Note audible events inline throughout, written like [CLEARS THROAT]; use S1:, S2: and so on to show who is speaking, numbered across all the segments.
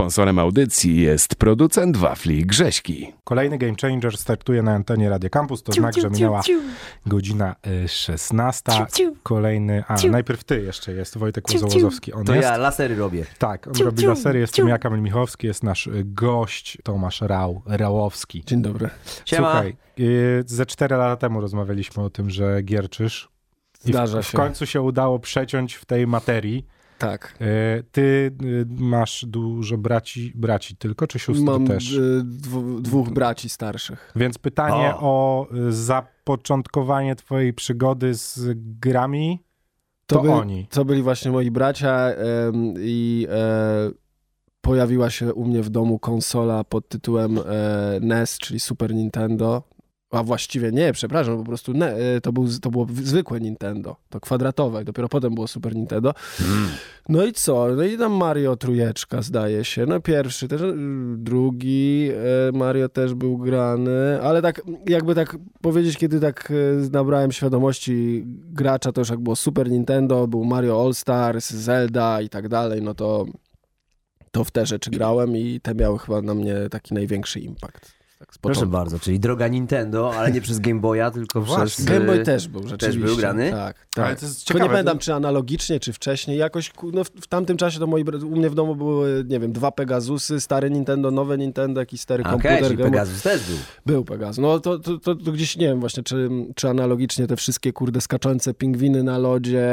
S1: Sponsorem audycji jest producent wafli Grześki.
S2: Kolejny Game Changer startuje na antenie Radio Campus. To znak, że minęła godzina y, 16. Kolejny, a najpierw ty jeszcze jest, Wojtek Łozołozowski. On
S3: To
S2: jest.
S3: ja lasery robię.
S2: Tak, on robi lasery, jestem ja, Kamil Michowski, jest nasz y, gość Tomasz Rał, Rałowski.
S4: Dzień dobry.
S3: Siema.
S2: Słuchaj, y, ze cztery lata temu rozmawialiśmy o tym, że gierczysz. I
S4: Zdarza
S2: w, w
S4: się.
S2: końcu się udało przeciąć w tej materii.
S4: Tak.
S2: Y, Ty y, masz dużo braci, braci tylko, czy sióstr
S4: Mam
S2: też?
S4: y, dwu, dwóch braci starszych.
S2: Więc pytanie
S3: O.
S2: o, zapoczątkowanie twojej przygody z grami, to,
S4: by-
S2: oni.
S4: To byli właśnie moi bracia i e, pojawiła się u mnie w domu konsola pod tytułem e, NES, czyli Super Nintendo. A właściwie nie, przepraszam, po prostu ne, e, to, był, to było zwykłe Nintendo, to kwadratowe, dopiero potem było Super Nintendo. No i co? No i tam Mario trójeczka zdaje się. No pierwszy też, y, drugi e, Mario też był grany, ale tak jakby tak powiedzieć, kiedy tak e, nabrałem świadomości gracza, to już jak było Super Nintendo, był Mario All Stars, Zelda i tak dalej, no to to w te rzeczy grałem i te miały chyba na mnie taki największy impact. Tak z
S3: Proszę bardzo, czyli droga Nintendo, ale nie przez Game Boya, [LAUGHS] tylko
S2: Właśnie.
S3: przez...
S4: Game Boy
S3: y,
S4: też był rzeczywiście.
S3: był grany?
S4: Tak, tak.
S2: Ale to jest
S4: Tylko
S2: ciekawe.
S4: nie pamiętam, czy analogicznie, czy wcześniej. Jakoś no, w, w tamtym czasie to moi, bra- u mnie w domu były, nie wiem, dwa Pegasusy, stare Nintendo, nowe Nintendo, jakiś stary
S3: Okej,
S4: komputer. Boy-
S3: Pegasus też był.
S4: Był Pegasus. No to, to, to, to gdzieś nie wiem właśnie, czy, czy analogicznie te wszystkie kurde skaczące pingwiny na lodzie,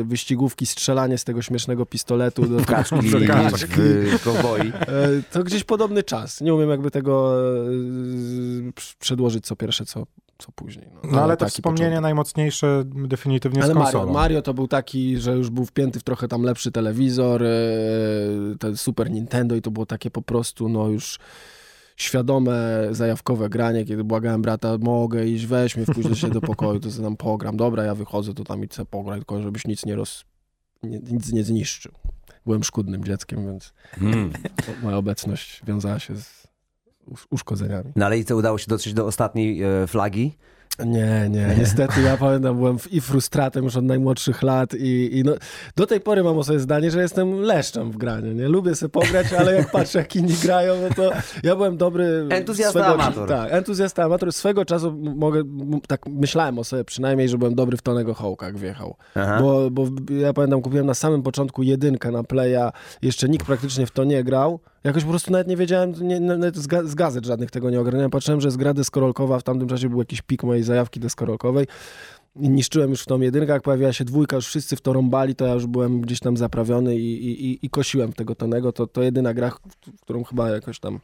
S4: e, wyścigówki, strzelanie z tego śmiesznego pistoletu do
S3: Kaczki [LAUGHS]
S2: Kaczki.
S3: w kowboi.
S4: E, To gdzieś podobny czas. Nie umiem jakby tego e, przedłożyć co pierwsze, co, co później.
S2: No ale to
S4: taki
S2: wspomnienie
S4: początek.
S2: najmocniejsze definitywnie
S4: Ale
S2: z
S4: Mario,
S2: konsolą.
S4: Mario to był taki, że już był wpięty w trochę tam lepszy telewizor, e, ten Super Nintendo i to było takie po prostu, no już świadome, zajawkowe granie, kiedy błagałem brata, mogę iść, weź mnie, wpuść się do pokoju, to sobie tam pogram. Dobra, ja wychodzę, to tam i chcę pograć, tylko żebyś nic nie roz... Nic nie zniszczył. Byłem szkudnym dzieckiem, więc
S3: Mm.
S4: to moja obecność wiązała się z uszkodzeniami.
S3: No ale i to udało się dotrzeć do ostatniej e, flagi.
S4: Nie, nie, niestety ja pamiętam, byłem i frustratem już od najmłodszych lat i, i no, do tej pory mam o sobie zdanie, że jestem leszczem w graniu, nie? Lubię sobie pograć, ale jak patrzę jak inni grają, no to ja byłem dobry...
S3: Entuzjasta
S4: swego-
S3: amator.
S4: Tak, entuzjasta amator. Swego czasu mogę, tak myślałem o sobie przynajmniej, że byłem dobry w Tonego Hołka, jak wjechał. Bo, bo ja pamiętam, kupiłem na samym początku jedynkę na Playa, jeszcze nikt praktycznie w to nie grał. Jakoś po prostu nawet nie wiedziałem, nie, nawet z, ga- z gazet żadnych tego nie ogarniałem. Patrzyłem, że jest gra deskorolkowa, w tamtym czasie był jakiś pik mojej zajawki deskorolkowej. I niszczyłem już w tą jedynkę, jak pojawiła się dwójka, już wszyscy w to rąbali, to ja już byłem gdzieś tam zaprawiony i, i, i, kosiłem tego Tonego. To, to jedyna gra, w którą chyba jakoś tam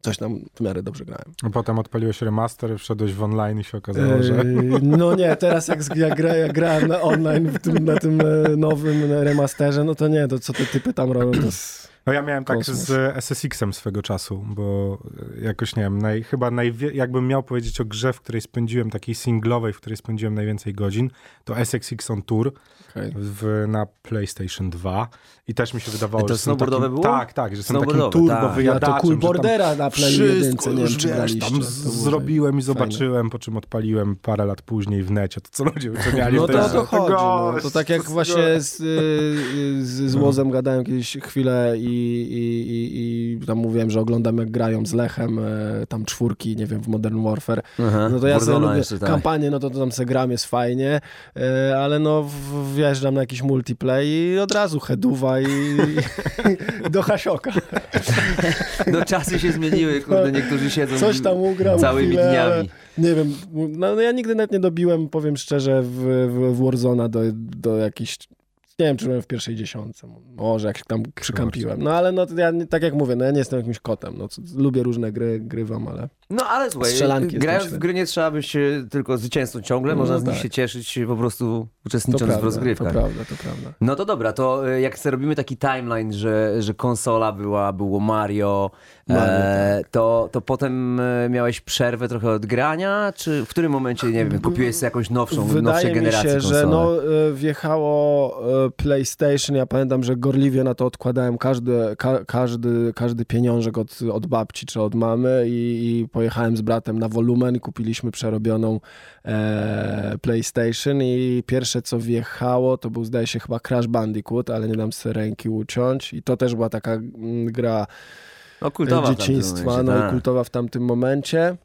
S4: coś tam w miarę dobrze grałem.
S2: A Potem odpaliłeś remaster, wszedłeś w online i się okazało, że...
S4: Eee, No nie, teraz jak, jak, gra, jak grałem na online tym, na tym e, nowym remasterze, no to nie, to co te typy tam robią, to jest...
S2: No ja miałem tak
S4: Kosmos.
S2: z SSX-em swego czasu, bo jakoś nie wiem, naj, chyba najwie, jakbym miał powiedzieć o grze, w której spędziłem, takiej singlowej, w której spędziłem najwięcej godzin, to SSX on Tour
S4: Okej.
S2: w, na PlayStation 2 i też mi się wydawało,
S3: To
S2: że są
S3: snowboardowe
S2: takim,
S3: było?
S2: Tak, tak, że są takim turbo
S3: tak.
S4: Ja to
S2: wyjadaczem,
S4: Cool Bordera na Playu
S2: wszystko
S4: jedynce, nie wiem czy
S2: wiesz, tam zrobiłem i
S4: fajne.
S2: zobaczyłem, po czym odpaliłem parę lat później w necie, to co ludzie wyciągali
S4: No to to chodzi. No. To tak jak właśnie z, y, z, z Łozem gadałem kiedyś chwilę i, i, i, i tam mówiłem, że oglądam jak grają z Lechem, e, tam czwórki, nie wiem, w Modern Warfare.
S3: Aha.
S4: No to ja sobie lubię
S3: jeszcze, tak.
S4: kampanię, no to, to tam se gram, jest fajnie, e, ale no w- wjeżdżam na jakiś multiplay i od razu heduwa i, i [LAUGHS] do hasioka. [LAUGHS]
S3: No czasy się zmieniły, kurde, niektórzy siedzą
S4: Coś tam ugrał
S3: całymi
S4: chwilę,
S3: dniami.
S4: Nie wiem, no, no ja nigdy nawet nie dobiłem, powiem szczerze, w, w, w Warzona do, do jakichś nie wiem, czy byłem w pierwszej dziesiątce. Może jak się tam przykampiłem. No ale no, ja, tak jak mówię, no ja nie jestem jakimś kotem. No, lubię różne gry, grywam, ale...
S3: No ale słuchaj,
S4: Strzelanki
S3: grając w gry nie trzeba być e, tylko zwycięzcą ciągle,
S4: No
S3: można z nich
S4: tak.
S3: się cieszyć po prostu
S4: To
S3: uczestnicząc w
S4: prawda, to
S3: rozgrywkach.
S4: prawda, to prawda.
S3: No to dobra, to e, jak sobie robimy taki timeline, że, że konsola była, było Mario,
S4: Mario,
S3: e, to, to potem e, miałeś przerwę trochę od grania, czy w którym momencie, nie wiem, kupiłeś sobie jakąś nowszą,
S4: Wydaje mi się, że no, e, wjechało e, PlayStation, ja pamiętam, że gorliwie na to odkładałem każdy, ka, każdy, każdy pieniążek od, od babci czy od mamy i, i pojechałem z bratem na wolumen i kupiliśmy przerobioną e, PlayStation i pierwsze co wjechało to był zdaje się chyba Crash Bandicoot, ale nie dam sobie ręki uciąć i to też była taka mm, gra
S3: No kultowa
S4: dzieciństwa, no i
S3: tak.
S4: kultowa w tamtym momencie.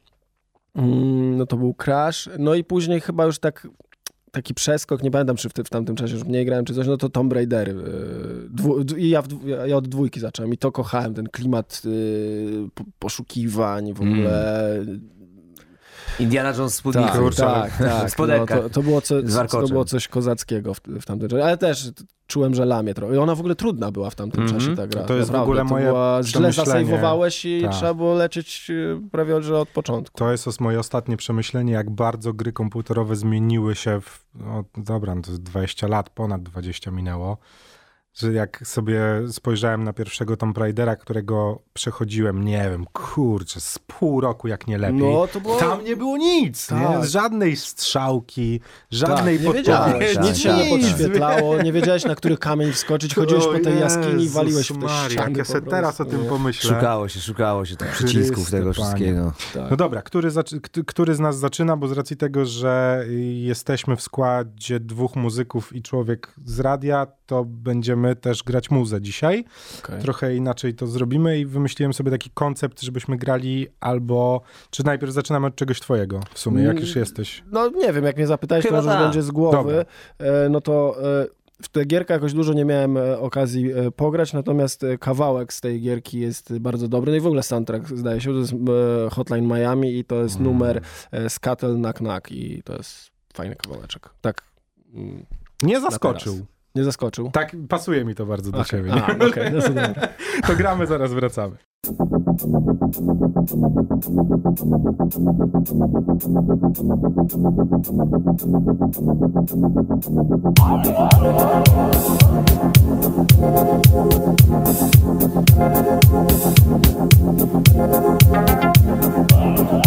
S4: Mm, No to był Crash. No i później chyba już tak taki przeskok, nie pamiętam czy w, w tamtym czasie już mniej grałem czy coś, no to Tomb Raidery. Dwu, d- I ja, ja od dwójki zacząłem i to kochałem, ten klimat po, poszukiwań w ogóle.
S3: Indiana Jones w spódnicy.
S4: Tak,
S2: Kurczę,
S4: tak,
S3: w
S4: tak. No, to, to, było co, to było coś kozackiego w, w tamtym czasie, ale też czułem, że lamie trochę. I ona w ogóle trudna była w tamtym
S3: Mhm.
S4: czasie ta gra.
S2: To jest w
S4: naprawdę.
S2: ogóle
S4: to
S2: moje
S4: była, Źle zasejwowałeś i
S2: Tak.
S4: trzeba było lecieć yy, prawie że od początku.
S2: To jest moje ostatnie przemyślenie, jak bardzo gry komputerowe zmieniły się w, no dobra, no to jest 20 lat, ponad 20 minęło, że jak sobie spojrzałem na pierwszego Tomb Raidera, którego przechodziłem, nie wiem, kurczę, z pół roku jak nie lepiej.
S4: No to było...
S2: Tam nie było nic,
S4: Tak.
S2: nie? żadnej strzałki, żadnej
S4: tak, nie wiedziałeś,
S3: podpowiedzi.
S4: nic się nie podświetlało, nie wiedziałeś na który kamień wskoczyć, chodziłeś po tej
S2: O
S4: jaskini i waliłeś w te
S2: Maria, Jak ja
S4: po
S2: sobie teraz o tym
S4: nie?
S2: pomyślę.
S3: Szukało się, szukało się tych przycisków tego
S2: Panie.
S3: wszystkiego.
S4: Tak.
S2: No dobra, który, który z nas zaczyna, bo z racji tego, że jesteśmy w składzie dwóch muzyków i człowiek z radia, to będziemy też grać muzę dzisiaj.
S4: Okej.
S2: Trochę inaczej to zrobimy i wymyśliłem sobie taki koncept, żebyśmy grali albo, czy najpierw zaczynamy od czegoś twojego w sumie, jak już jesteś.
S4: No nie wiem, jak mnie zapytałeś, to
S3: Chyba
S4: może już
S3: tak.
S4: będzie z głowy,
S2: Dobra.
S4: e, no to e, w tę gierkę jakoś dużo nie miałem e, okazji pograć, natomiast kawałek z tej gierki jest bardzo dobry. No i w ogóle soundtrack zdaje się, to jest Hotline Miami i to jest
S2: Mm.
S4: numer Scuttle Knock Knock i to jest fajny kawałeczek. Tak. mm,
S2: Nie zaskoczył.
S4: Nie zaskoczył?
S2: Tak, pasuje mi to bardzo do
S4: Okej.
S2: ciebie.
S4: A, okej, no. To [LAUGHS]
S2: gramy, zaraz wracamy.
S5: Thank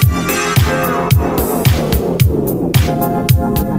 S1: Thank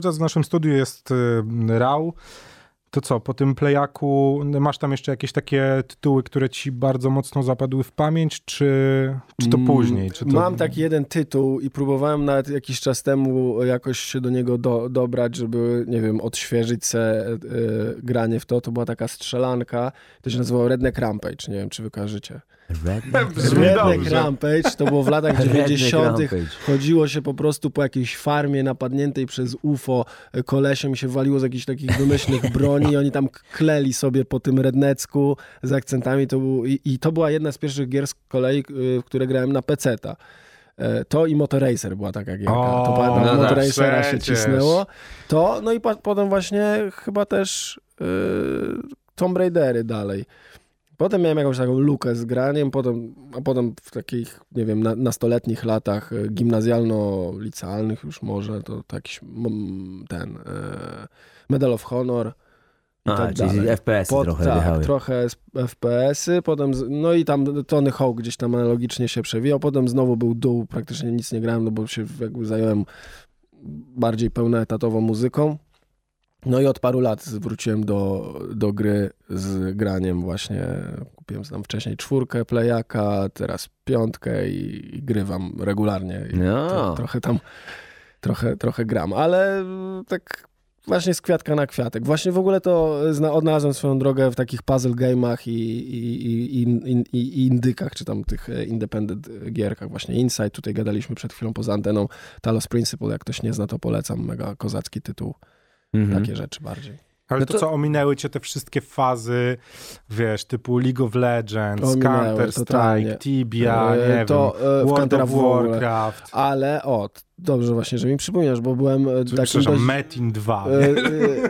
S2: Cały czas w naszym studiu jest y, Rał. To co, po tym playaku masz tam jeszcze jakieś takie tytuły, które ci bardzo mocno zapadły w pamięć, czy, czy to
S4: Mm,
S2: później? Czy to...
S4: Mam taki jeden tytuł i próbowałem nawet jakiś czas temu jakoś się do niego do, dobrać, żeby, nie wiem, odświeżyć se e, granie w to. To była taka strzelanka, to się nazywało Redneck Rampage, nie wiem, czy wy Redneck. Rampage to było w latach [LAUGHS]
S3: Redneck
S4: 90.
S3: Rampage.
S4: Chodziło się po prostu po jakiejś farmie napadniętej przez UFO kolesiem się waliło z jakichś takich wymyślnych [LAUGHS] broni i oni tam kleli sobie po tym rednecku z akcentami. To był, i, I to była jedna z pierwszych gier z kolei, y, w które grałem na peceta. E, To i Motoracer była taka gierka.
S2: O,
S4: to pamiętam,
S3: no tak,
S4: Motoracera się
S2: przecież.
S4: cisnęło. To, no i pa, potem właśnie chyba też y, Tomb Raidery dalej. Potem miałem jakąś taką lukę z graniem, potem, a potem w takich, nie wiem, na, nastoletnich latach e, gimnazjalno-licealnych już może, to jakiś ten e, Medal of Honor i
S3: A,
S4: tak
S3: czyli. FPS-y
S4: Pod-
S3: trochę
S4: tak,
S3: wjechały.
S4: trochę FPS-y, potem, no i tam Tony Hawk gdzieś tam analogicznie się przewijał, potem znowu był dół, praktycznie nic nie grałem, no bo się jakby zająłem bardziej pełnoetatową muzyką. No i od paru lat wróciłem do, do gry z graniem właśnie. Kupiłem tam wcześniej czwórkę playaka, teraz piątkę i, i grywam regularnie. I
S3: No.
S4: to, trochę tam, trochę, trochę gram, ale tak właśnie z kwiatka na kwiatek. Właśnie w ogóle to zna, odnalazłem swoją drogę w takich puzzle game'ach i, i, i, i, i, i indykach, czy tam tych e, independent gierkach. Właśnie Inside, tutaj gadaliśmy przed chwilą poza anteną. Talos Principle, jak ktoś nie zna, to polecam. Mega kozacki tytuł.
S3: Mhm.
S4: Takie rzeczy bardziej.
S2: Ale
S3: No
S2: to,
S3: to-
S2: co ominęły cię te wszystkie fazy, wiesz, typu League of Legends, Counter-Strike. Tibia,
S4: E,
S2: nie
S4: to
S2: wiem,
S4: e, w
S2: World
S4: Counter
S2: of. Warcraft,
S4: Ale o, dobrze właśnie, że mi przypomniasz, bo byłem e, takim
S2: przepraszam,
S4: dość...
S2: Metin 2.
S4: E, e,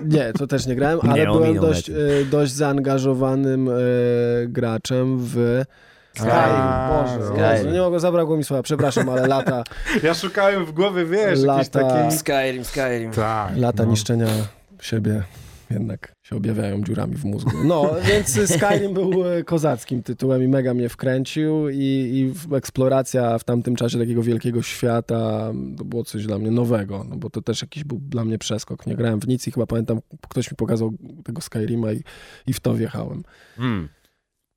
S4: nie, to też nie grałem,
S3: Nie,
S4: ale byłem
S3: ominął
S4: dość, e, dość zaangażowanym e, graczem w Skyrim.
S2: A,
S4: Boże. Jezu, nie mogę, zabrakło mi słowa, przepraszam, ale lata, [LAUGHS]
S2: Ja szukałem w głowie, wiesz,
S4: Lata-
S2: takiej...
S3: Skyrim, Skyrim.
S2: Tak,
S4: lata
S2: no.
S4: niszczenia siebie jednak się objawiają dziurami w mózgu. No, więc Skyrim był e, kozackim tytułem i mega mnie wkręcił i, i eksploracja w tamtym czasie takiego wielkiego świata to było coś dla mnie nowego, no bo to też jakiś był dla mnie przeskok. Nie grałem w nic i chyba pamiętam, ktoś mi pokazał tego Skyrima i, i w to wjechałem.
S3: Hmm.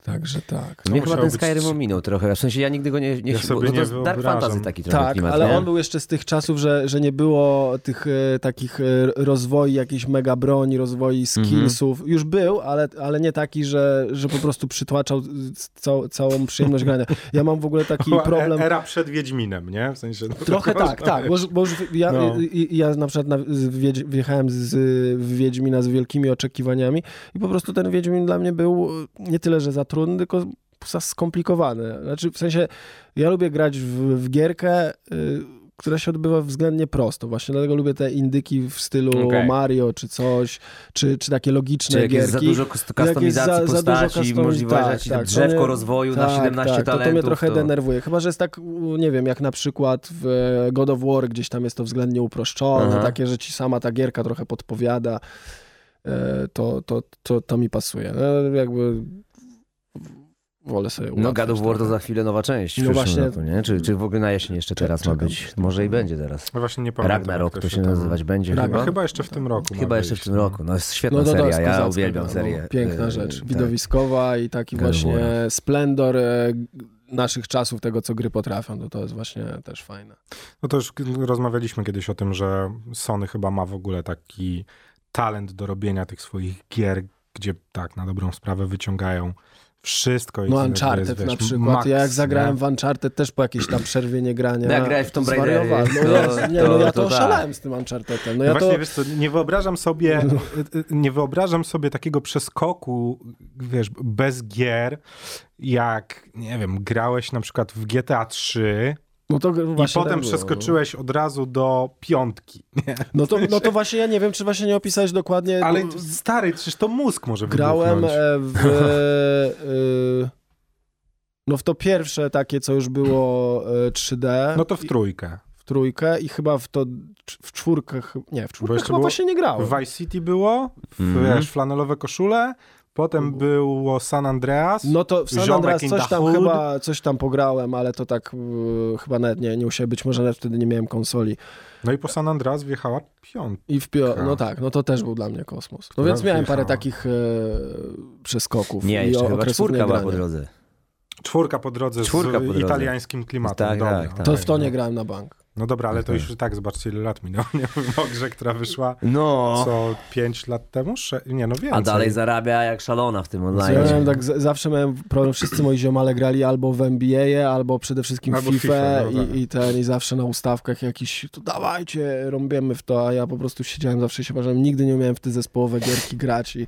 S4: Także tak.
S3: Mnie chyba ten Skyrim ominął trochę. W sensie ja nigdy go nie... nie
S2: Ja sobie
S3: to
S2: nie
S3: Dark. Fantasy taki trochę
S4: Tak,
S3: klimat,
S4: ale
S3: nie?
S4: on był jeszcze z tych czasów, że, że nie było tych e, takich e, rozwoi jakiejś mega broni, rozwoi skillsów. Już był, ale, ale nie taki, że, że po prostu przytłaczał cał, całą przyjemność grania. Ja mam w ogóle taki [LAUGHS]
S2: Była
S4: problem...
S2: e- Era przed Wiedźminem, nie? W sensie... no,
S4: Trochę tak, tak, bo, bo już ja,
S2: No.
S4: i- ja na przykład na, z Wiedź, wjechałem z, w Wiedźmina z wielkimi oczekiwaniami i po prostu ten Wiedźmin dla mnie był nie tyle, że za trudny, tylko skomplikowany. Znaczy w sensie ja lubię grać w, w gierkę, y, która się odbywa względnie prosto. Właśnie dlatego lubię te indyki w stylu
S3: Okej.
S4: Mario czy coś, czy, czy takie logiczne
S3: Czy jak jest
S4: gierki.
S3: za dużo kustomizacji
S4: za- za dużo
S3: postaci, możliwości,
S4: tak, tak, to
S3: drzewko
S4: mnie-
S3: rozwoju na 17
S4: tak,
S3: talentów.
S4: To, to mnie trochę denerwuje. Chyba, że jest tak, nie wiem, jak na przykład w e, God of War, gdzieś tam jest to względnie uproszczone,
S3: Aha.
S4: takie, że ci sama ta gierka trochę podpowiada, e, to, to, to, to mi pasuje. E, Jakby wolę sobie
S3: No God of War to
S4: trochę.
S3: za chwilę nowa część
S4: No
S3: przyszłym
S4: właśnie-
S3: roku, nie? Czy, czy w ogóle na jesień jeszcze teraz ma być? Może i będzie teraz.
S2: No właśnie nie pamiętam.
S3: Ragnarok to się
S2: tam-
S3: nazywać będzie.
S2: No
S3: chyba?
S2: chyba jeszcze w tym roku.
S3: Chyba jeszcze w tym
S2: no.
S3: roku. No jest świetna
S4: No to, to
S3: seria, ja
S4: kozacka
S3: uwielbiam
S4: gra,
S3: serię.
S4: No, piękna
S3: e,
S4: rzecz,
S3: tak.
S4: widowiskowa i taki
S3: God
S4: właśnie
S3: War.
S4: splendor e, naszych czasów, tego co gry potrafią, to to jest właśnie też fajne.
S2: No to już rozmawialiśmy kiedyś o tym, że Sony chyba ma w ogóle taki talent do robienia tych swoich gier, gdzie tak, na dobrą sprawę wyciągają Wszystko jest
S4: No Uncharted
S2: jest,
S4: na
S2: wiesz,
S4: przykład.
S2: max,
S4: ja jak
S2: nie?
S4: zagrałem w Uncharted też po jakiejś tam przerwie niegrania.
S3: No jak grałeś w Tomb
S4: zwariowałem. No,
S3: to-
S4: ja, nie,
S3: to-
S4: no ja to,
S3: to tak.
S4: oszalałem z tym Unchartedem. No
S2: No
S4: ja
S2: właśnie,
S4: to...
S2: wiesz co, nie wyobrażam sobie, y, nie wyobrażam sobie takiego przeskoku, wiesz, bez gier, jak, nie wiem, grałeś na przykład w GTA 3
S4: No to
S2: i
S4: właśnie
S2: potem
S4: tak
S2: przeskoczyłeś od razu do piątki. Nie?
S4: No. No, to, no to [LAUGHS] właśnie ja nie wiem, czy właśnie nie opisałeś dokładnie.
S2: Ale stary, przecież to mózg może
S4: grałem
S2: wybuchnąć.
S4: e, w... e, [LAUGHS] no w to pierwsze takie, co już było e, 3D.
S2: No to w trójkę.
S4: w trójkę i chyba w to w czwórkę, nie, w czwórkę chyba
S2: było-
S4: właśnie nie grałem.
S2: W Vice City było, w,
S3: Mhm.
S2: wiesz, flanelowe koszule, potem było San Andreas.
S4: No to w San
S2: Ziomek
S4: Andreas coś tam
S2: Hood.
S4: chyba, coś tam pograłem, ale to tak y, chyba nawet nie, nie być może nawet wtedy nie miałem konsoli.
S2: No i po San Andreas wjechała piątka.
S4: I w pio- no tak, no to też był dla mnie kosmos. No
S2: Która
S4: więc miałem parę
S2: wjechała.
S4: takich e, przeskoków
S3: Nie,
S4: i
S3: jeszcze chyba czwórka była po drodze.
S2: Czwórka po drodze
S3: Czwórka
S2: z
S3: po drodze.
S2: italiańskim klimatem.
S3: Tak,
S2: dobra,
S3: tak, tak.
S4: To w to nie grałem na bank.
S2: No dobra, ale to
S3: Tak.
S2: już i tak zobaczcie ile lat minęło, [LAUGHS] nie? W grze, która wyszła
S3: No,
S2: co 5 lat temu? Sze- nie, no więcej.
S3: a dalej zarabia jak szalona w tym
S4: Ja
S3: online.
S4: miałem tak, z- zawsze miałem problem, wszyscy moi ziomale grali albo w NBA, albo przede wszystkim
S2: Albo
S4: FIFA,
S2: FIFA, no tak.
S4: i, i ten, i zawsze na ustawkach jakiś, to dawajcie, rąbiemy w to, a ja po prostu siedziałem zawsze i się marzyłem, nigdy nie umiałem w te zespołowe gierki grać i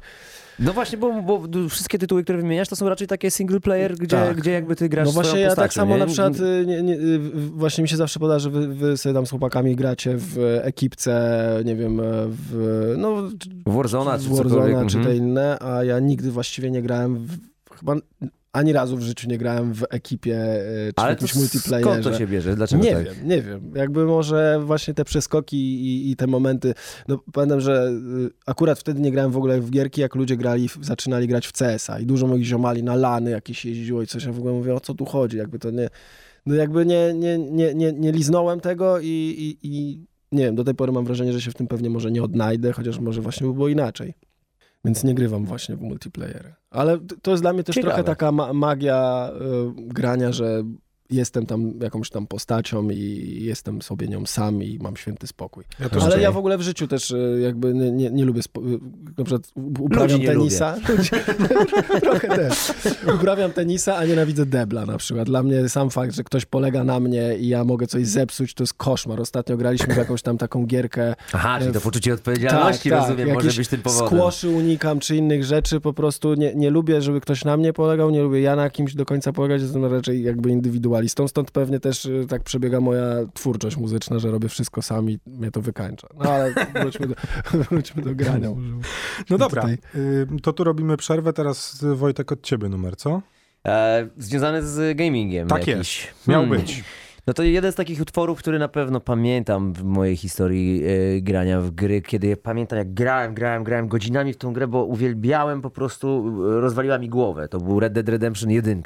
S3: No właśnie, bo, bo wszystkie tytuły, które wymieniasz, to są raczej takie single player, gdzie,
S4: Tak.
S3: gdzie jakby ty grasz
S4: No właśnie ja
S3: postacią,
S4: tak samo
S3: nie?
S4: na przykład, y, nie, nie, y, właśnie mi się zawsze poda, że wy, wy sobie tam z chłopakami gracie w ekipce, nie wiem, e, w, no,
S3: W Warzona czy
S4: Warzona czy
S3: mhm.
S4: te inne, a ja nigdy właściwie nie grałem, w, chyba ani razu w życiu nie grałem w ekipie e, czy w
S3: Ale to
S4: jakimś multiplayerze.
S3: skąd to się bierze? Dlaczego
S4: Nie
S3: tak?
S4: wiem, nie wiem. Jakby może właśnie te przeskoki i, i te momenty. No pamiętam, że y, akurat wtedy nie grałem w ogóle w gierki, jak ludzie grali, w- zaczynali grać w CS-a i dużo moich ziomali na lany jakieś jeździło i coś. Ja w ogóle mówię, o co tu chodzi? Jakby to nie... No jakby nie, nie, nie, nie, nie liznąłem tego i, i, i nie wiem, do tej pory mam wrażenie, że się w tym pewnie może nie odnajdę, chociaż może właśnie by było inaczej. Więc nie grywam właśnie w multiplayery. Ale to jest dla mnie też
S3: Ciekawe.
S4: trochę taka ma magia y, grania, że jestem tam jakąś tam postacią i jestem sobie nią sam i mam święty spokój.
S2: Ja
S4: Ale ja w ogóle w życiu też y, jakby nie, nie, nie lubię, spo- na przykład uprawiam tenisa. [LAUGHS] Trochę też. Uprawiam tenisa, a nienawidzę debla na przykład. Dla mnie sam fakt, że ktoś polega na mnie i ja mogę coś zepsuć, to jest koszmar. Ostatnio graliśmy w jakąś tam taką gierkę
S3: Aha, czyli to
S4: w-
S3: poczucie odpowiedzialności, rozumiem, może
S4: jakieś
S3: być tym powodem.
S4: Skłoszy unikam, czy innych rzeczy, po prostu nie, nie lubię, żeby ktoś na mnie polegał, nie lubię ja na kimś do końca polegać, jestem raczej jakby indywidualistą, stąd pewnie też y, tak przebiega moja twórczość muzyczna, że robię wszystko sam i mnie to wykańcza. No ale [LAUGHS] wróćmy do, wróćmy do grania.
S2: No dobra,
S4: Tutaj.
S2: y, to tu robimy przerwę, teraz y, Wojtek od ciebie numer, co?
S3: E, związany z gamingiem
S2: Tak
S3: jakiś.
S2: Miał
S3: Hmm.
S2: być.
S3: No to jeden z takich utworów, który na pewno pamiętam w mojej historii e, grania w gry, kiedy pamiętam jak grałem, grałem, grałem godzinami w tą grę, bo uwielbiałem po prostu, e, rozwaliła mi głowę. To był Red Dead Redemption 1.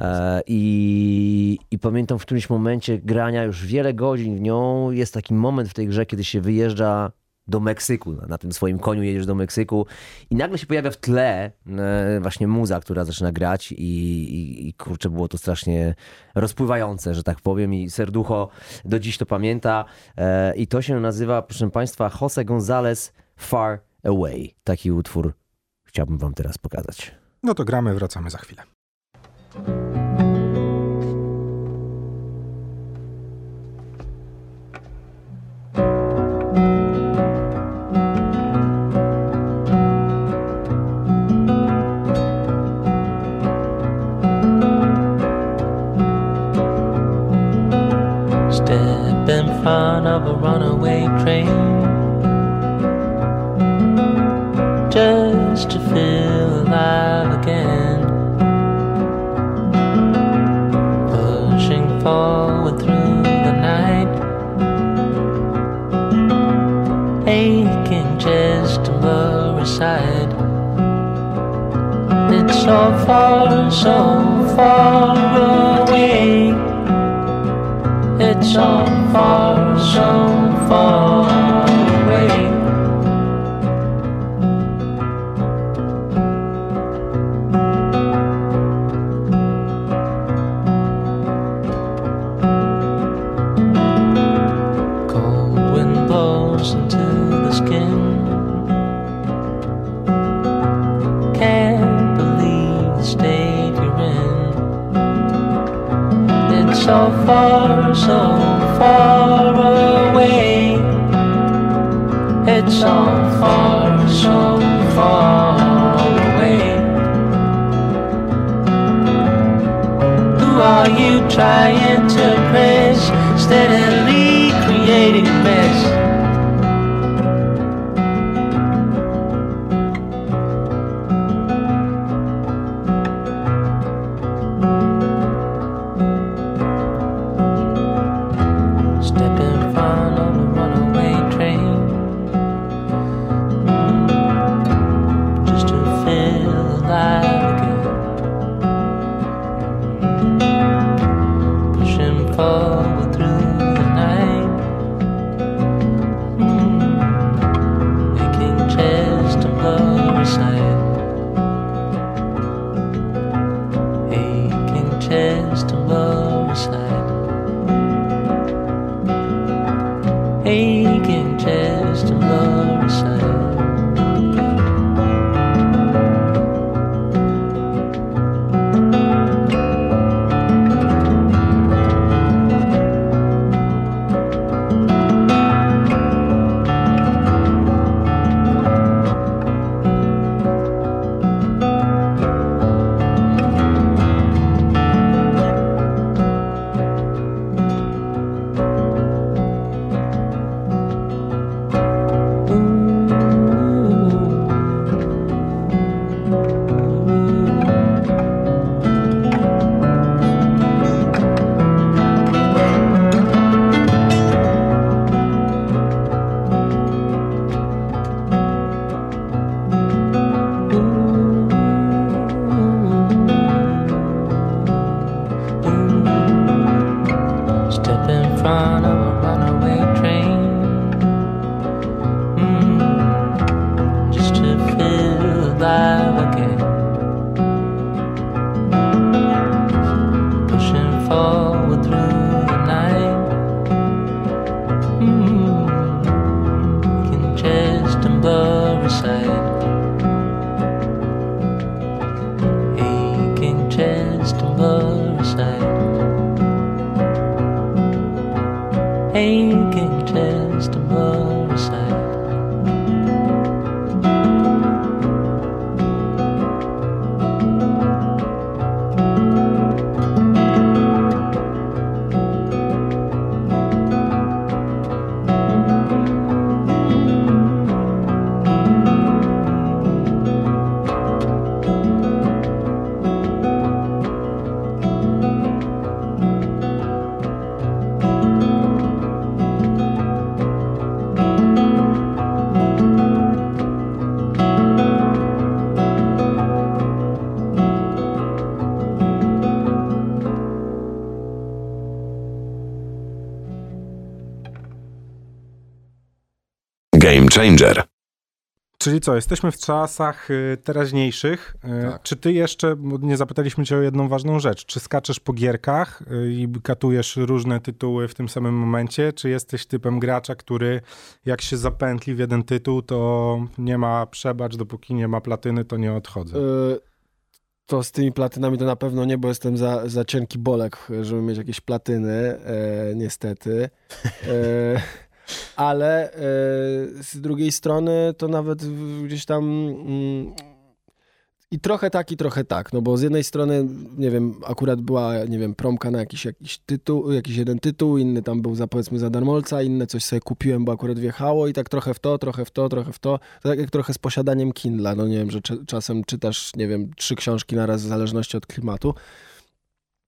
S3: E, i, I pamiętam w którymś momencie grania już wiele godzin w nią. Jest taki moment w tej grze, kiedy się wyjeżdża do Meksyku, na, tym swoim koniu jedziesz do Meksyku i nagle się pojawia w tle e, właśnie muza, która zaczyna grać i, i, i kurczę, było to strasznie rozpływające, że tak powiem i serducho do dziś to pamięta e, i to się nazywa, proszę Państwa, Jose Gonzalez Far Away. Taki utwór chciałbym Wam teraz pokazać.
S2: No to gramy, wracamy za chwilę.
S5: Thank you. So far, so far away. It's so far, so far It's so far, so far away. Who are you trying to press? Steadily creating mess.
S2: Czyli co, jesteśmy w czasach y, teraźniejszych. Y,
S4: Tak.
S2: Czy ty jeszcze, bo nie zapytaliśmy cię o jedną ważną rzecz, czy skaczesz po gierkach y, i katujesz różne tytuły w tym samym momencie, czy jesteś typem gracza, który jak się zapętli w jeden tytuł, to nie ma przebacz, dopóki nie ma platyny, to nie odchodzę.
S4: Y, To z tymi platynami to na pewno nie, bo jestem za, za cienki bolek, żeby mieć jakieś platyny, e, niestety. E, ale e, z drugiej strony to nawet gdzieś tam mm, i trochę tak, i trochę tak, no bo z jednej strony, nie wiem, akurat była, nie wiem, promka na jakiś, jakiś tytuł, jakiś jeden tytuł, inny tam był za, powiedzmy za darmolca, inne coś sobie kupiłem, bo akurat wjechało i tak trochę w to, trochę w to, trochę w to. To tak jak trochę z posiadaniem Kindla, no nie wiem, że czasem czytasz, nie wiem, trzy książki na raz w zależności od klimatu.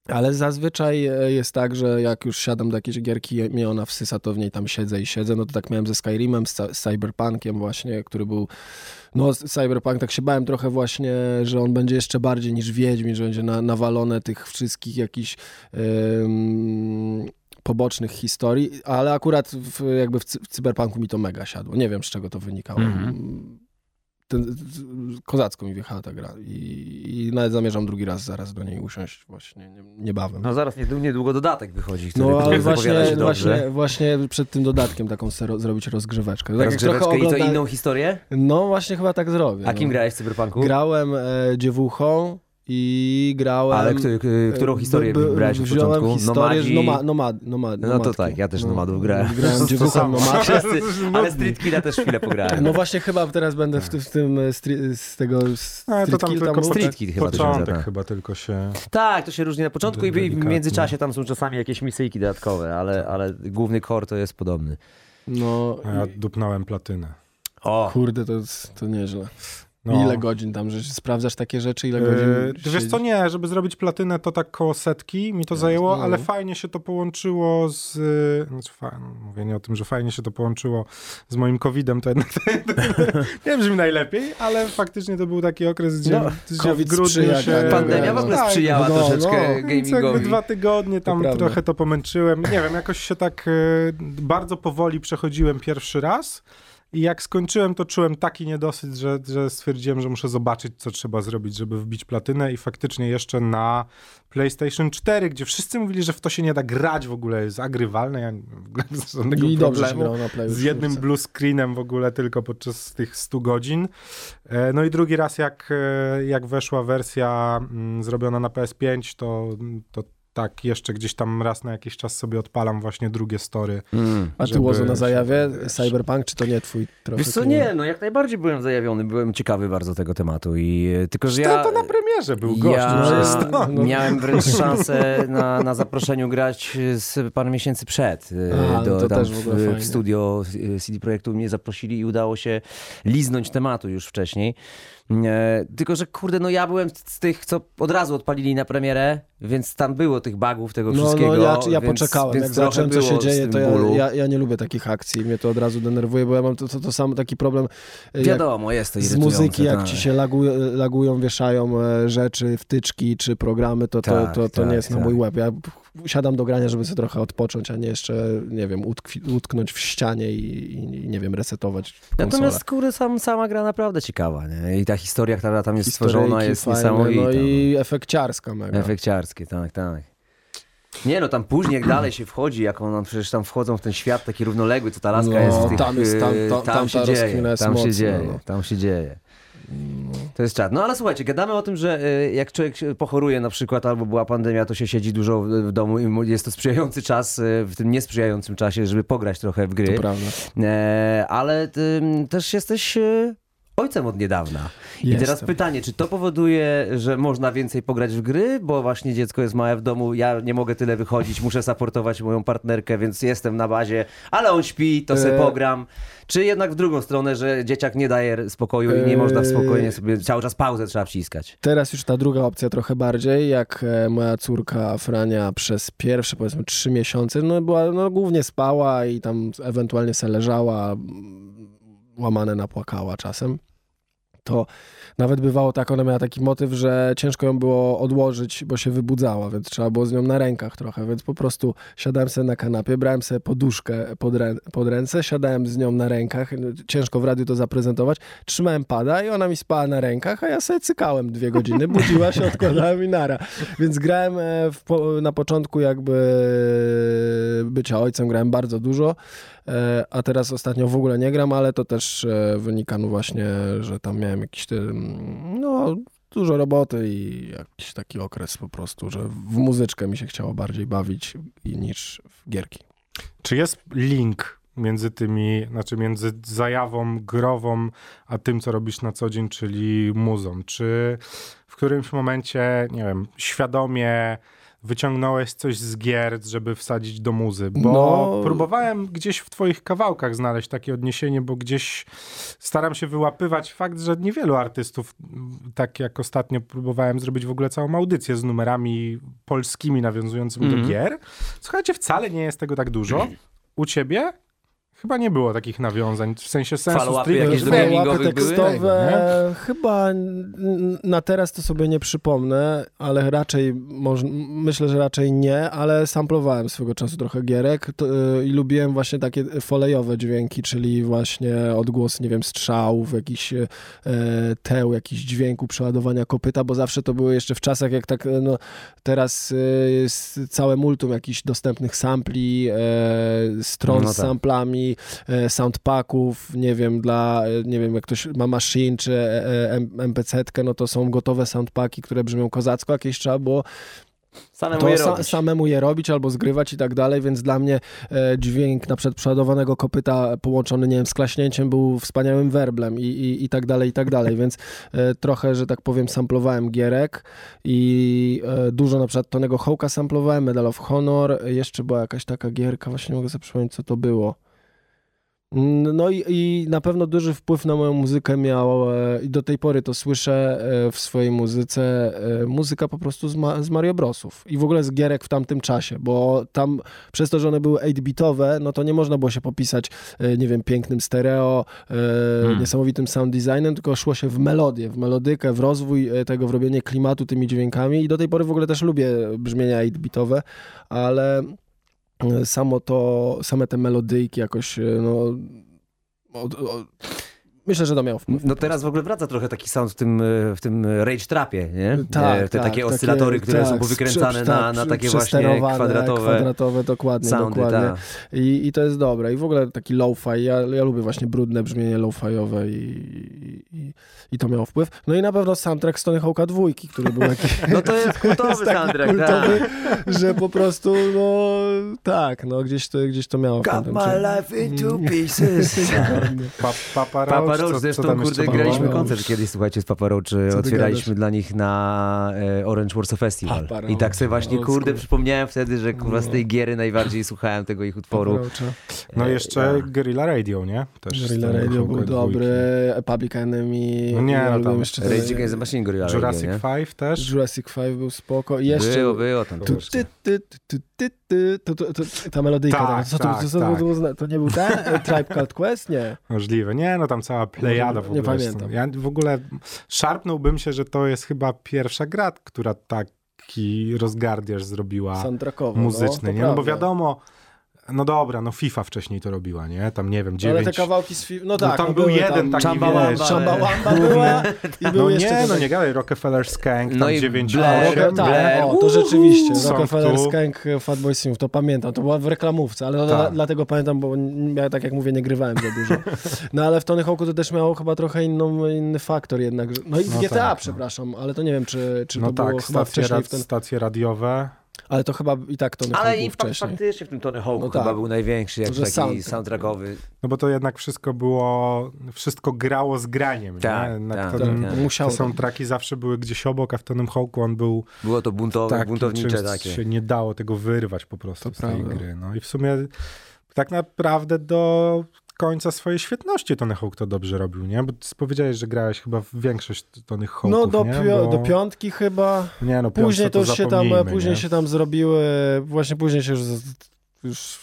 S4: Ale zazwyczaj e, jest tak, że jak już siadam do jakiejś gierki i mnie ona wsysa, to w niej tam siedzę i siedzę. No to tak miałem ze Skyrimem, z, Cy- z Cyberpunkiem właśnie, który był... No Cyberpunk tak się bałem trochę właśnie, że on będzie jeszcze bardziej niż Wiedźmin, że będzie na, nawalone tych wszystkich jakichś em, pobocznych historii, ale akurat w, jakby w, cy- w Cyberpunku mi to mega siadło. Nie wiem, z czego to wynikało. Ten, kozacko mi wjechała ta gra i, i nawet zamierzam drugi raz zaraz do niej usiąść właśnie nie, niebawem.
S3: No zaraz niedługo, dodatek wychodzi,
S4: No ale właśnie, właśnie, właśnie przed tym dodatkiem taką ro- zrobić rozgrzeweczkę. Tak jak
S3: Rozgrzeweczkę
S4: trochę
S3: i
S4: ogląda-
S3: inną historię?
S4: No właśnie chyba tak zrobię.
S3: A kim
S4: no.
S3: grałeś w Cyberpunku?
S4: Grałem e, dziewuchą i grałem...
S3: Ale który, który, którą
S4: e,
S3: historię
S4: by- by-
S3: wybrałeś od początku?
S4: historię,
S3: Nomadzi?
S4: noma, nomad, nomad,
S3: No to tak, ja też nomadów grałem.
S4: Grałem
S2: To
S4: dziewuchą
S2: samo.
S4: nomad. [LAUGHS]
S3: Wszyscy, ale. Street Killa też chwilę pograłem.
S4: No właśnie chyba teraz będę w, tym- w tym e, stri- z tego s-
S2: Ale to
S4: street
S2: tam
S4: kill
S2: tylko
S4: był,
S3: Street
S4: tak?
S3: Kid chyba to się
S2: Początek chyba tylko się...
S3: Tak, to się różni na początku i w- i w
S2: Delikatnie.
S3: międzyczasie tam są czasami jakieś misyjki dodatkowe, ale, ale główny core to jest podobny.
S4: No,
S2: A ja dupnąłem platynę.
S3: O,
S4: kurde, to, to nieźle.
S2: No.
S4: Ile godzin tam, że sprawdzasz takie rzeczy, ile
S2: Yy,
S4: godzin
S2: Ty wiesz co, nie, żeby zrobić platynę to tak koło setki mi to zajęło,
S4: no.
S2: ale fajnie się to połączyło z... yy, Znaczy, fa- mówienie o tym, że fajnie się to połączyło z moim covidem, to jednak [LAUGHS] nie brzmi najlepiej, ale faktycznie to był taki okres, gdzie,
S3: No,
S2: gdzie
S4: COVID
S2: w grudniu się...
S3: pandemia w ogóle
S2: Tak,
S3: sprzyjała
S4: no,
S3: troszeczkę
S4: no.
S2: Więc jakby
S3: gamingowi.
S2: dwa tygodnie tam
S4: prawda.
S2: trochę to pomęczyłem. Nie wiem, jakoś się tak e, bardzo powoli przechodziłem pierwszy raz. I jak skończyłem, to czułem taki niedosyt, że, że stwierdziłem, że muszę zobaczyć, co trzeba zrobić, żeby wbić platynę. I faktycznie jeszcze na PlayStation 4, gdzie wszyscy mówili, że w to się nie da grać w ogóle, jest agrywalne. Ja w ogóle bez żadnego
S4: I
S2: problemu z jednym blue screenem w ogóle tylko podczas tych 100 godzin. E, No i drugi raz, jak, e, jak weszła wersja mm, zrobiona na PS5, to, to tak jeszcze gdzieś tam raz na jakiś czas sobie odpalam właśnie drugie story.
S3: Mm.
S4: A ty Łozo na zajawie?
S2: wiesz.
S4: Cyberpunk, czy to nie twój trochę?
S3: Wiesz co, nie, no jak najbardziej byłem zajawiony, byłem ciekawy bardzo tego tematu i e, tylko, że
S2: To,
S3: ja...
S2: to na premierze był gość.
S3: ja
S2: no, [LAUGHS]
S4: no,
S2: to.
S3: miałem wręcz szansę na, na zaproszeniu grać z parę miesięcy przed. e,
S4: A, no to
S3: tam
S4: też w
S3: w, w studio e, CD Projektu mnie zaprosili i udało się liznąć tematu już wcześniej. E, tylko, że kurde, no ja byłem z tych, co od razu odpalili na premierę, więc tam było tych bugów, tego
S4: No,
S3: wszystkiego.
S4: no ja, ja
S3: więc,
S4: poczekałem,
S3: więc
S4: jak zobaczyłem, co się dzieje, to ja, ja, ja nie lubię takich akcji, mnie to od razu denerwuje, bo ja mam to, to, to samo taki problem jak
S3: Wiadomo, jest to
S4: z muzyki, jak
S3: tak.
S4: ci się lagu, lagują, wieszają e, rzeczy, wtyczki czy programy, to, to,
S3: Tak,
S4: to, to
S3: tak,
S4: nie jest na
S3: tak.
S4: mój łeb. Ja siadam do grania, żeby sobie trochę odpocząć, a nie jeszcze, nie wiem, utkwi, utknąć w ścianie i, i, nie wiem, resetować konsolę.
S3: Natomiast kurde, sam, sama gra naprawdę ciekawa, nie? I ta historia, która tam jest stworzona
S4: Historyjki
S3: jest
S4: fajne,
S3: niesamowita.
S4: No
S3: no.
S4: i efekciarska mega.
S3: Efekciarskie, tak, tak. Nie no, tam później jak dalej się wchodzi, jak on, przecież tam wchodzą w ten świat taki równoległy, co ta laska
S4: No,
S3: jest w tych,
S4: tam jest- tam-
S3: yy,
S4: tam-
S3: tam
S4: tam
S3: się dzieje, tam się dzieje,
S4: no.
S3: tam się dzieje. To jest czad. No ale słuchajcie, gadamy o tym, że y, jak człowiek pochoruje na przykład, albo była pandemia, to się siedzi dużo w, domu i jest to sprzyjający czas y, w tym niesprzyjającym czasie, żeby pograć trochę w gry.
S4: To prawda.
S3: E, ale też jesteś e, ojcem od niedawna. I
S4: Jestem.
S3: teraz pytanie, czy to powoduje, że można więcej pograć w gry, bo właśnie dziecko jest małe w domu, ja nie mogę tyle wychodzić, muszę supportować moją partnerkę, więc jestem na bazie, ale on śpi, to sobie
S4: E.
S3: pogram. Czy jednak w drugą stronę, że dzieciak nie daje spokoju i nie
S4: E.
S3: można spokojnie sobie, cały czas pauzę trzeba wciskać.
S4: Teraz już ta druga opcja trochę bardziej, jak e, moja córka Frania przez pierwsze powiedzmy trzy miesiące, no była, no głównie spała i tam ewentualnie se leżała, łamane napłakała czasem. To nawet bywało tak, ona miała taki motyw, że ciężko ją było odłożyć, bo się wybudzała, więc trzeba było z nią na rękach trochę, więc po prostu siadałem sobie na kanapie, brałem sobie poduszkę pod, rę, pod ręce, siadałem z nią na rękach, no, ciężko w radiu to zaprezentować, trzymałem pada i ona mi spała na rękach, a ja sobie cykałem dwie godziny, budziła się, odkładałem i nara. Więc grałem e, po, na początku jakby bycia ojcem, grałem bardzo dużo, a teraz ostatnio w ogóle nie gram, ale to też e, wynika no właśnie, że tam miałem jakiś ten, no dużo roboty i jakiś taki okres po prostu, że w muzyczkę mi się chciało bardziej bawić niż w gierki.
S2: Czy jest link między tymi, znaczy między zajawą grową, a tym, co robisz na co dzień, czyli muzą? Czy w którymś momencie, nie wiem, świadomie wyciągnąłeś coś z gier, żeby wsadzić do muzy? Bo
S4: No.
S2: próbowałem gdzieś w twoich kawałkach znaleźć takie odniesienie, bo gdzieś staram się wyłapywać fakt, że niewielu artystów, tak jak ostatnio próbowałem zrobić w ogóle całą audycję z numerami polskimi nawiązującymi
S3: Mhm.
S2: do gier. Słuchajcie, wcale nie jest tego tak dużo. U ciebie chyba nie było takich nawiązań, w sensie sensu
S3: Follow-upy
S2: stricte.
S3: jakieś do
S2: Nie,
S3: gamingowych
S4: Łapy
S3: były?
S4: tekstowe chyba na teraz to sobie nie przypomnę, ale raczej myślę, że raczej nie, ale samplowałem swego czasu trochę gierek to, y, i lubiłem właśnie takie folejowe dźwięki, czyli właśnie odgłos, nie wiem, strzałów, jakiś e, teł, jakiś dźwięku przeładowania kopyta, bo zawsze to były jeszcze w czasach, jak tak, no teraz e, jest całe multum jakichś dostępnych sampli, e, stron
S3: No
S4: z
S3: tak.
S4: samplami, wersji soundpacków, nie wiem, dla, e, nie wiem, jak ktoś ma machine czy e, e, M- MPC-tkę, no to są gotowe soundpacki, które brzmią kozacko, jakieś trzeba było
S3: Samemu
S4: to
S3: je
S4: sa-
S3: robić.
S4: samemu je robić albo zgrywać i tak dalej, więc dla mnie e, dźwięk na przykład przeładowanego kopyta połączony, nie wiem, z klaśnięciem był wspaniałym werblem i, i, i tak dalej, i tak dalej, więc e, trochę, że tak powiem, samplowałem gierek i e, dużo na przykład Tonego Hołka samplowałem, Medal of Honor, jeszcze była jakaś taka gierka, właśnie nie mogę sobie przypomnieć, co to było. Mm, No i, i na pewno duży wpływ na moją muzykę miał e, i do tej pory to słyszę e, w swojej muzyce, e, muzyka po prostu z, ma, z Mario Brosów i w ogóle z gierek w tamtym czasie, bo tam przez to, że one były 8-bitowe, no to nie można było się popisać, nie wiem, pięknym stereo,
S3: Hmm.
S4: niesamowitym sound designem, tylko szło się w melodię, w melodykę, w rozwój tego, w robienie klimatu tymi dźwiękami i do tej pory w ogóle też lubię brzmienia 8-bitowe, ale samo to, same te melodyjki jakoś, e, no, od, od, myślę, że to miało wpływ.
S3: No teraz w ogóle wraca trochę taki sound w tym, e, w tym Rage Trapie, nie?
S4: Tak,
S3: E, Te
S4: tak,
S3: takie oscylatory, które
S4: tak,
S3: są powykręcane
S4: przy-
S3: na,
S4: tak,
S3: na takie właśnie
S4: przesterowane,
S3: kwadratowe,
S4: kwadratowe dokładnie,
S3: soundy.
S4: dokładnie.
S3: Ta.
S4: I, I to jest dobre. I w ogóle taki low-fi, ja, ja lubię właśnie brudne brzmienie low-fiowe i, i, i, to miało wpływ. No i na pewno soundtrack Stony Hawka dwójki, który był jakiś [LAUGHS]
S3: No to jest [LAUGHS] kultowy soundtrack,
S4: kultowy,
S3: tak.
S4: że po prostu, no tak, no gdzieś to, gdzieś to miało.
S3: Cut my
S4: czasie.
S3: life into pieces. [LAUGHS]
S4: Dokładnie.
S2: Pa, Papa,
S3: Papa
S2: Roach, co- co
S3: zresztą
S2: tam
S3: kurde, graliśmy koncert kiedyś, słuchajcie, z Papa Roach, otwieraliśmy
S4: gadasz?
S3: dla nich na e, Orange Warsaw Festival.
S4: Papa
S3: I tak sobie właśnie, kurde,
S4: school.
S3: przypomniałem wtedy, że kurwa z tej giery najbardziej słuchałem tego ich utworu.
S2: No
S3: E,
S2: jeszcze
S3: ja.
S2: Guerrilla Radio, nie? Też
S4: Guerrilla Radio był dobry. Public Enemy.
S2: No nie, no tam
S4: jeszcze
S3: Rage Against the Machine Gorilla
S2: Jurassic
S3: Radio, nie?
S2: Five też?
S4: Jurassic 5 był spoko. I jeszcze...
S3: Było, było tam.
S2: Tu-
S3: też.
S4: Ty, ty, ty, ty, ty, to, to, to, ta melodyjka,
S2: Tak,
S4: tak, co to,
S2: tak,
S4: co, co,
S2: tak.
S4: to, to, to nie był ten? E, [LAUGHS] Tribe Called Quest? Nie.
S2: Możliwe. Nie, no tam cała plejada w
S4: Nie
S2: ogóle. jest.
S4: pamiętam.
S2: Ja w ogóle szarpnąłbym się, że to jest chyba pierwsza gra, która taki rozgardiaż zrobiła
S4: Soundtrackowo.
S2: muzyczny,
S4: no,
S2: nie?
S4: to
S2: No bo wiadomo, no dobra, no FIFA wcześniej to robiła, nie? Tam nie wiem,
S4: No, Ale
S2: dziewięć...
S4: te kawałki z film... No
S2: No
S4: tak,
S2: tam
S4: no
S2: był
S4: były
S2: jeden
S4: tam...
S2: taki,
S3: Chumbawamba,
S2: wiesz,
S4: Chumbawamba była i był
S2: No
S4: jeszcze...
S2: nie, no nie gadaj, Rockefeller Skank, tam
S3: No i
S2: dziewięć
S3: Blair,
S2: nie?
S4: tak, o, to rzeczywiście.
S2: są
S4: Rockefeller
S2: tu.
S4: Skank, Fatboy Slim, to pamiętam. To była w reklamówce, ale
S2: Tak.
S4: dla, dlatego pamiętam, bo ja tak jak mówię, nie grywałem za dużo. No ale w Tony Hawku to też miało chyba trochę inną, inny faktor jednak. No i w
S2: No
S4: GTA,
S2: tak, no.
S4: przepraszam, ale to nie wiem, czy, czy
S2: No
S4: to było
S2: tak,
S4: chyba
S2: stacje,
S4: wcześniej
S2: rad,
S4: w ten...
S2: stacje radiowe.
S4: Ale to chyba i tak Tony
S3: Ale
S4: Hawk był wcześniej.
S3: faktycznie w tym Tony Hawku
S4: No
S3: chyba
S4: tak.
S3: był największy, jak
S4: Że
S3: taki
S4: soundtrack.
S3: soundtrackowy.
S2: No bo to jednak wszystko było, wszystko grało z graniem,
S3: Tak,
S2: nie? Jednak
S3: tak,
S2: to,
S4: Tak,
S3: tak.
S2: te soundtracki zawsze były gdzieś obok, a w Tonym Hawku on był
S3: Było to buntowe,
S2: taki,
S3: buntownicze
S2: czymś
S3: takie.
S2: się nie dało tego wyrwać po prostu
S4: To
S2: z tej
S4: prawda.
S2: gry. No i w sumie tak naprawdę do końca swojej świetności Tony Hawk to dobrze robił, nie? Bo ty powiedziałeś, że grałeś chyba w większość Tony Hawków,
S4: No do,
S2: Bo-
S4: do piątki chyba.
S2: Nie, no
S4: Później to
S2: piątce
S4: już się tam, później
S2: nie?
S4: się tam zrobiły, właśnie później się już, już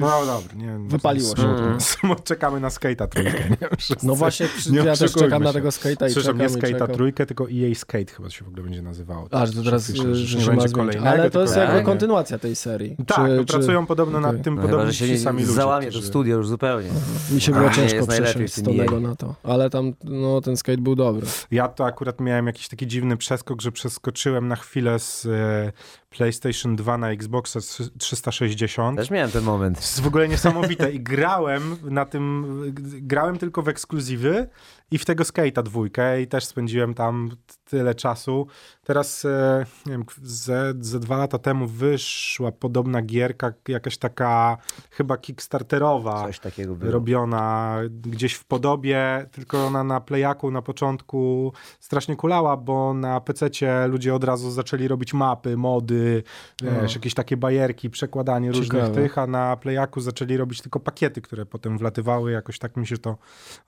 S2: No dobra, nie.
S4: Wypaliło się. [LAUGHS]
S3: Mm.
S2: No, Czekamy na Skate'a trójkę, nie? [LAUGHS] Wszyscy.
S4: No właśnie,
S2: Nie
S4: ja też czekam na
S2: się.
S4: tego skate'a i
S2: Słyszę,
S4: czekam
S2: nie Skate'a trójkę, tylko EA Skate chyba się w ogóle będzie nazywało.
S4: A, że to teraz
S2: Że-
S4: że,
S2: że nie będzie kolejnego,
S4: Ale to jest jakby
S3: Tak.
S4: kontynuacja tej serii.
S2: Tak,
S4: Czy-
S2: no,
S4: czy-
S2: pracują podobno
S4: okej.
S2: nad tym,
S3: No,
S2: podobni
S3: chyba, że się
S2: ci sami ludzie.
S3: załamie to studio już zupełnie.
S4: Mi się było
S3: A,
S4: ciężko
S3: w
S4: z
S3: jej.
S4: na to. Ale tam, no ten skate był dobry.
S2: Ja to akurat miałem jakiś taki dziwny przeskok, że przeskoczyłem na chwilę z e, PlayStation 2 na Xboxa 360.
S3: Też miałem ten moment.
S2: To jest w ogóle niesamowite i grałem na tym, grałem tylko w ekskluzywy i w tego Skate'a dwójkę i też spędziłem tam tyle czasu. Teraz, e, nie wiem, ze, ze dwa lata temu wyszła podobna gierka, jakaś taka chyba kickstarterowa,
S3: Coś takiego było.
S2: robiona gdzieś w podobie, tylko ona na Playaku na początku strasznie kulała, bo na PC-cie ludzie od razu zaczęli robić mapy, mody, wiesz, jakieś takie bajerki, przekładanie różnych
S4: Ciekawe.
S2: tych, a na Playaku zaczęli robić tylko pakiety, które potem wlatywały, jakoś tak mi się to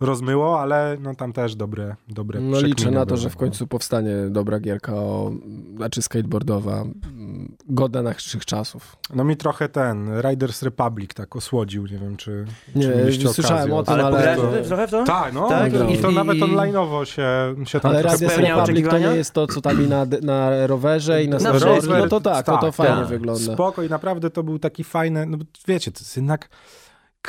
S2: rozmyło, ale no tam też dobre, dobre
S4: No liczę na to,
S2: były.
S4: że w końcu powstanie dobra gierka, o, znaczy skateboardowa, godna naszych czasów.
S2: No mi trochę ten Riders Republic tak osłodził, nie wiem czy,
S4: Nie,
S2: czy mieliście
S4: słyszałem
S2: okazję
S4: o tym,
S3: Ale
S4: ale...
S2: to-
S3: trochę w to?
S2: Tak, no
S3: Tak,
S2: i,
S4: i-
S2: to
S3: i-
S2: nawet online'owo się, się tam
S4: Ale
S3: spełnia
S4: Republic to nie jest to, co tam i na, na rowerze i na
S3: Na
S4: snowboardzie.
S3: wszystkim.
S4: No to tak, no to
S2: Tak,
S4: fajnie
S3: tak.
S4: wygląda.
S2: Spoko i naprawdę to był taki fajny, no wiecie, to jest jednak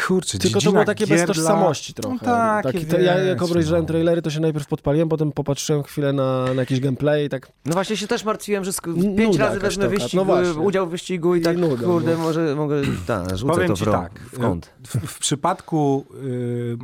S2: Kurczę,
S4: Tylko to było takie bez
S2: gier dla-
S4: tożsamości trochę.
S2: No tak,
S4: Taki, to ja jak obejrzałem
S2: no.
S4: trailery, to się najpierw podpaliłem, potem popatrzyłem chwilę na, na jakiś gameplay i tak
S3: No właśnie się też martwiłem, że sk-
S4: Nuda
S3: pięć razy wezmę wyścig,
S4: no właśnie.
S3: udział w wyścigu i
S4: I
S3: tak,
S4: nuda,
S3: kurde,
S4: no.
S3: może mogę, ta, rzucę
S2: Powiem
S3: to
S2: ci
S3: w,
S2: tak,
S3: w kąt.
S2: W, w przypadku y,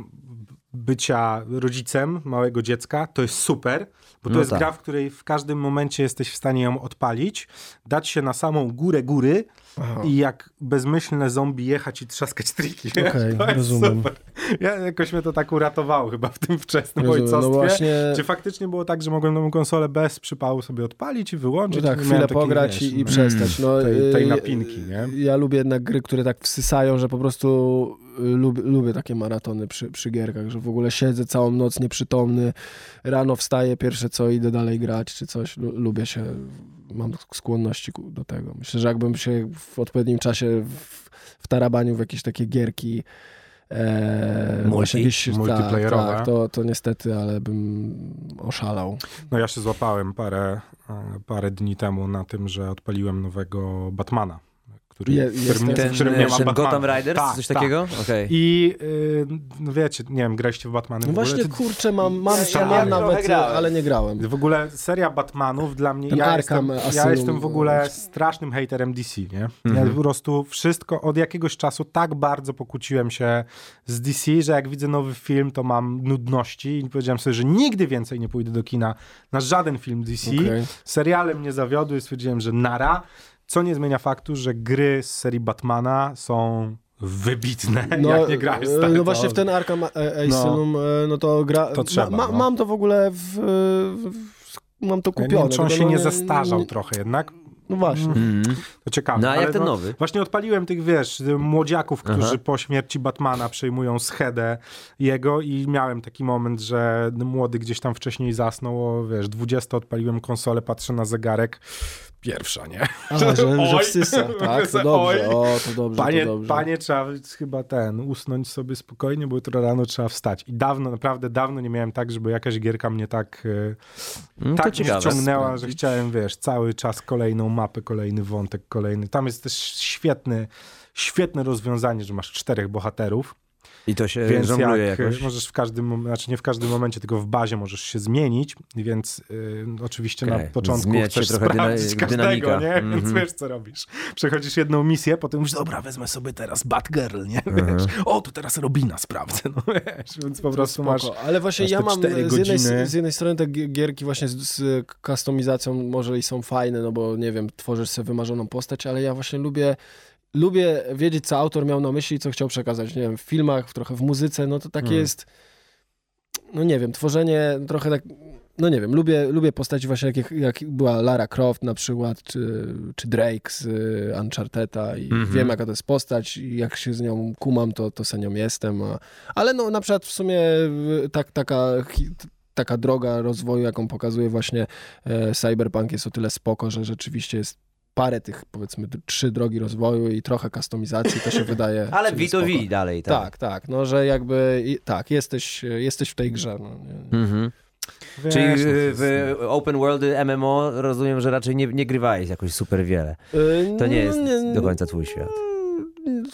S2: bycia rodzicem małego dziecka, to jest super, bo to
S3: No
S2: jest
S3: tak.
S2: gra, w której w każdym momencie jesteś w stanie ją odpalić, dać się na samą górę góry
S4: Aha.
S2: i jak bezmyślne zombie jechać i trzaskać triki.
S4: Okej,
S2: jest
S4: rozumiem.
S2: super. Ja, jakoś mnie to tak uratowało chyba w tym wczesnym
S4: Rozumiem,
S2: ojcostwie.
S4: no właśnie,
S2: Czy faktycznie było tak, że mogłem nową konsolę bez przypału sobie odpalić i
S4: no
S2: wyłączyć?
S4: tak,
S2: Nie
S4: chwilę pograć
S2: wiesz,
S4: i, i
S2: no,
S4: przestać. No,
S2: tej- tej
S4: y,
S2: napinki, nie?
S4: Ja lubię jednak gry, które tak wsysają, że po prostu lubię, lubię takie maratony przy, przy gierkach, że w ogóle siedzę całą noc nieprzytomny, rano wstaję, pierwsze co, idę dalej grać czy coś. Lu- Lubię się, mam skłonności do tego. Myślę, że jakbym się w odpowiednim czasie w, w tarabaniu w jakieś takie gierki e,
S3: Multi?
S4: jakieś,
S2: Multiplayerowe.
S4: Tak, tak, to, to niestety, ale bym oszalał.
S2: No ja się złapałem parę, e, parę dni temu na tym, że odpaliłem nowego Batmana. Który,
S4: Je-
S2: którym,
S3: Ten,
S2: którym nie ma
S3: ten
S2: Batmana.
S3: Gotham Riders,
S2: Tak,
S3: coś
S2: tak.
S3: takiego? Okej.
S2: I y, no wiecie, nie wiem, graliście w Batmany
S4: No
S2: w ogóle?
S4: właśnie,
S2: Ty-
S4: kurczę, mam, mam,
S3: Ja-
S4: ja,
S3: ja
S4: nawet,
S3: grałem.
S4: ale nie grałem.
S2: W ogóle seria Batmanów dla mnie,
S4: Ten
S2: ja
S4: Arkham
S2: jestem, ja
S4: Asylum,
S2: jestem w ogóle strasznym haterem DC, nie?
S3: Mhm.
S2: Ja po prostu wszystko, od jakiegoś czasu tak bardzo pokłóciłem się z DC, że jak widzę nowy film, to mam nudności i powiedziałem sobie, że nigdy więcej nie pójdę do kina na żaden film DC.
S4: Okej.
S2: Seriale mnie zawiodły i stwierdziłem, że nara, co nie zmienia faktu, że gry z serii Batmana są wybitne, jak nie grałeś stary,
S4: No
S2: to-
S4: właśnie w ten Arkham e, Asylum, e, no to gra...
S2: To trzeba,
S4: ma,
S2: no.
S4: Mam to w ogóle w... w mam to
S2: Ja nie
S4: kupione.
S2: wiem, czy on się
S4: no
S2: nie zestarzał trochę jednak.
S4: No właśnie.
S3: Mhm.
S2: To ciekawe.
S3: No a jak
S2: ale
S3: ten nowy?
S2: Właśnie odpaliłem tych, wiesz, młodziaków, którzy
S3: Aha.
S2: po śmierci Batmana przejmują schedę jego i miałem taki moment, że młody gdzieś tam wcześniej zasnął, o, wiesz, 20 odpaliłem konsolę, patrzę na zegarek, pierwsza, nie?
S4: A, że, że [LAUGHS] wsysa, [LAUGHS] tak? To dobrze, o, to dobrze,
S2: Panie,
S4: to dobrze.
S2: panie, trzeba chyba ten, usnąć sobie spokojnie, bo jutro rano trzeba wstać. I dawno, naprawdę dawno nie miałem tak, żeby jakaś gierka mnie tak, e,
S3: to
S2: tak mnie wciągnęła, że chciałem, wiesz, cały czas kolejną mapę, kolejny wątek, kolejny. Tam jest też świetny, świetne rozwiązanie, że masz czterech bohaterów,
S3: I to się
S2: więc
S3: żongluje
S2: jak
S3: jakoś.
S2: możesz w każdym, znaczy nie w każdym momencie, tylko w bazie możesz się zmienić, więc y, oczywiście
S3: Okej,
S2: na początku
S3: zmieniać się
S2: chcesz
S3: trochę dyna-
S2: sprawdzić każdego,
S3: dynamika.
S2: nie? Więc
S3: Mhm.
S2: wiesz, co robisz. Przechodzisz jedną misję, potem już dobra, wezmę sobie teraz Batgirl, nie?
S3: Mhm.
S2: Wiesz, o, tu teraz Robina sprawdzę, no wiesz, więc po prostu masz...
S4: Ale właśnie
S2: masz
S4: ja mam z jednej, z jednej strony te gi- gierki właśnie z, z kustomizacją może i są fajne, no bo nie wiem, tworzysz sobie wymarzoną postać, ale ja właśnie lubię lubię wiedzieć, co autor miał na myśli co chciał przekazać. Nie wiem, w filmach, trochę w muzyce, no to takie
S2: Mm.
S4: jest, no nie wiem, tworzenie trochę tak, no nie wiem, lubię, lubię postaci właśnie jak, jak była Lara Croft na przykład, czy, czy Drake z y, Uncharted'a i
S3: Mhm.
S4: wiem, jaka to jest postać i jak się z nią kumam, to, to se nią jestem, a, ale no na przykład w sumie y, tak, taka, taka droga rozwoju, jaką pokazuje właśnie e, Cyberpunk jest o tyle spoko, że rzeczywiście jest parę tych, powiedzmy, trzy drogi rozwoju i trochę kustomizacji, to się wydaje [LAUGHS]
S3: Ale
S4: w sumie
S3: V to
S4: spoko.
S3: V dalej, tak.
S4: Tak, tak, no że jakby, tak, jesteś, jesteś w tej grze. No.
S3: Mhm.
S2: Wiesz,
S3: Czyli
S2: no,
S3: w open worldy MMO rozumiem, że raczej nie, nie grywałeś jakoś super wiele.
S4: Y,
S3: To nie
S4: no,
S3: jest do końca twój świat.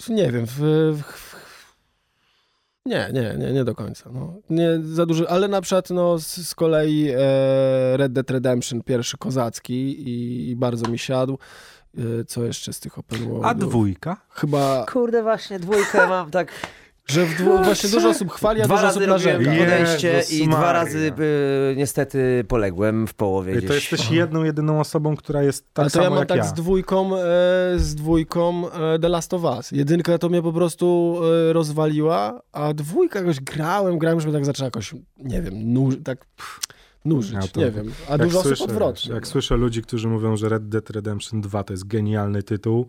S4: Nie wiem, w, w, nie, nie, nie, nie do końca. No. Nie za dużo, ale na przykład no, z, z kolei e, Red Dead Redemption, pierwszy kozacki i, i bardzo mi siadł. E, co jeszcze z tych open worldów?
S2: A dwójka?
S4: Chyba,
S3: Kurde, właśnie dwójkę mam tak...
S4: że w dwu, właśnie dużo osób chwali, a
S3: Dwa
S4: dużo
S3: razy
S4: osób narzeka.
S3: Podejście
S2: Jezus
S3: i dwa
S2: Maria.
S3: razy y, niestety poległem w połowie
S2: To
S3: gdzieś.
S2: jesteś jedną, jedyną osobą, która jest tak
S4: Ale to
S2: samo
S4: ja mam
S2: jak
S4: tak
S2: ja.
S4: z dwójką, e, z dwójką e, The Last of Us. Jedynka to mnie po prostu e, rozwaliła, a dwójka jakoś grałem, grałem, żeby tak zaczęła jakoś, nie wiem, nuż, tak pff, nużyć,
S2: Ja to-
S4: nie wiem. A dużo
S2: słyszę,
S4: osób odwrotnie.
S2: Jak słyszę ludzi, którzy mówią, że Red Dead Redemption 2 to jest genialny tytuł,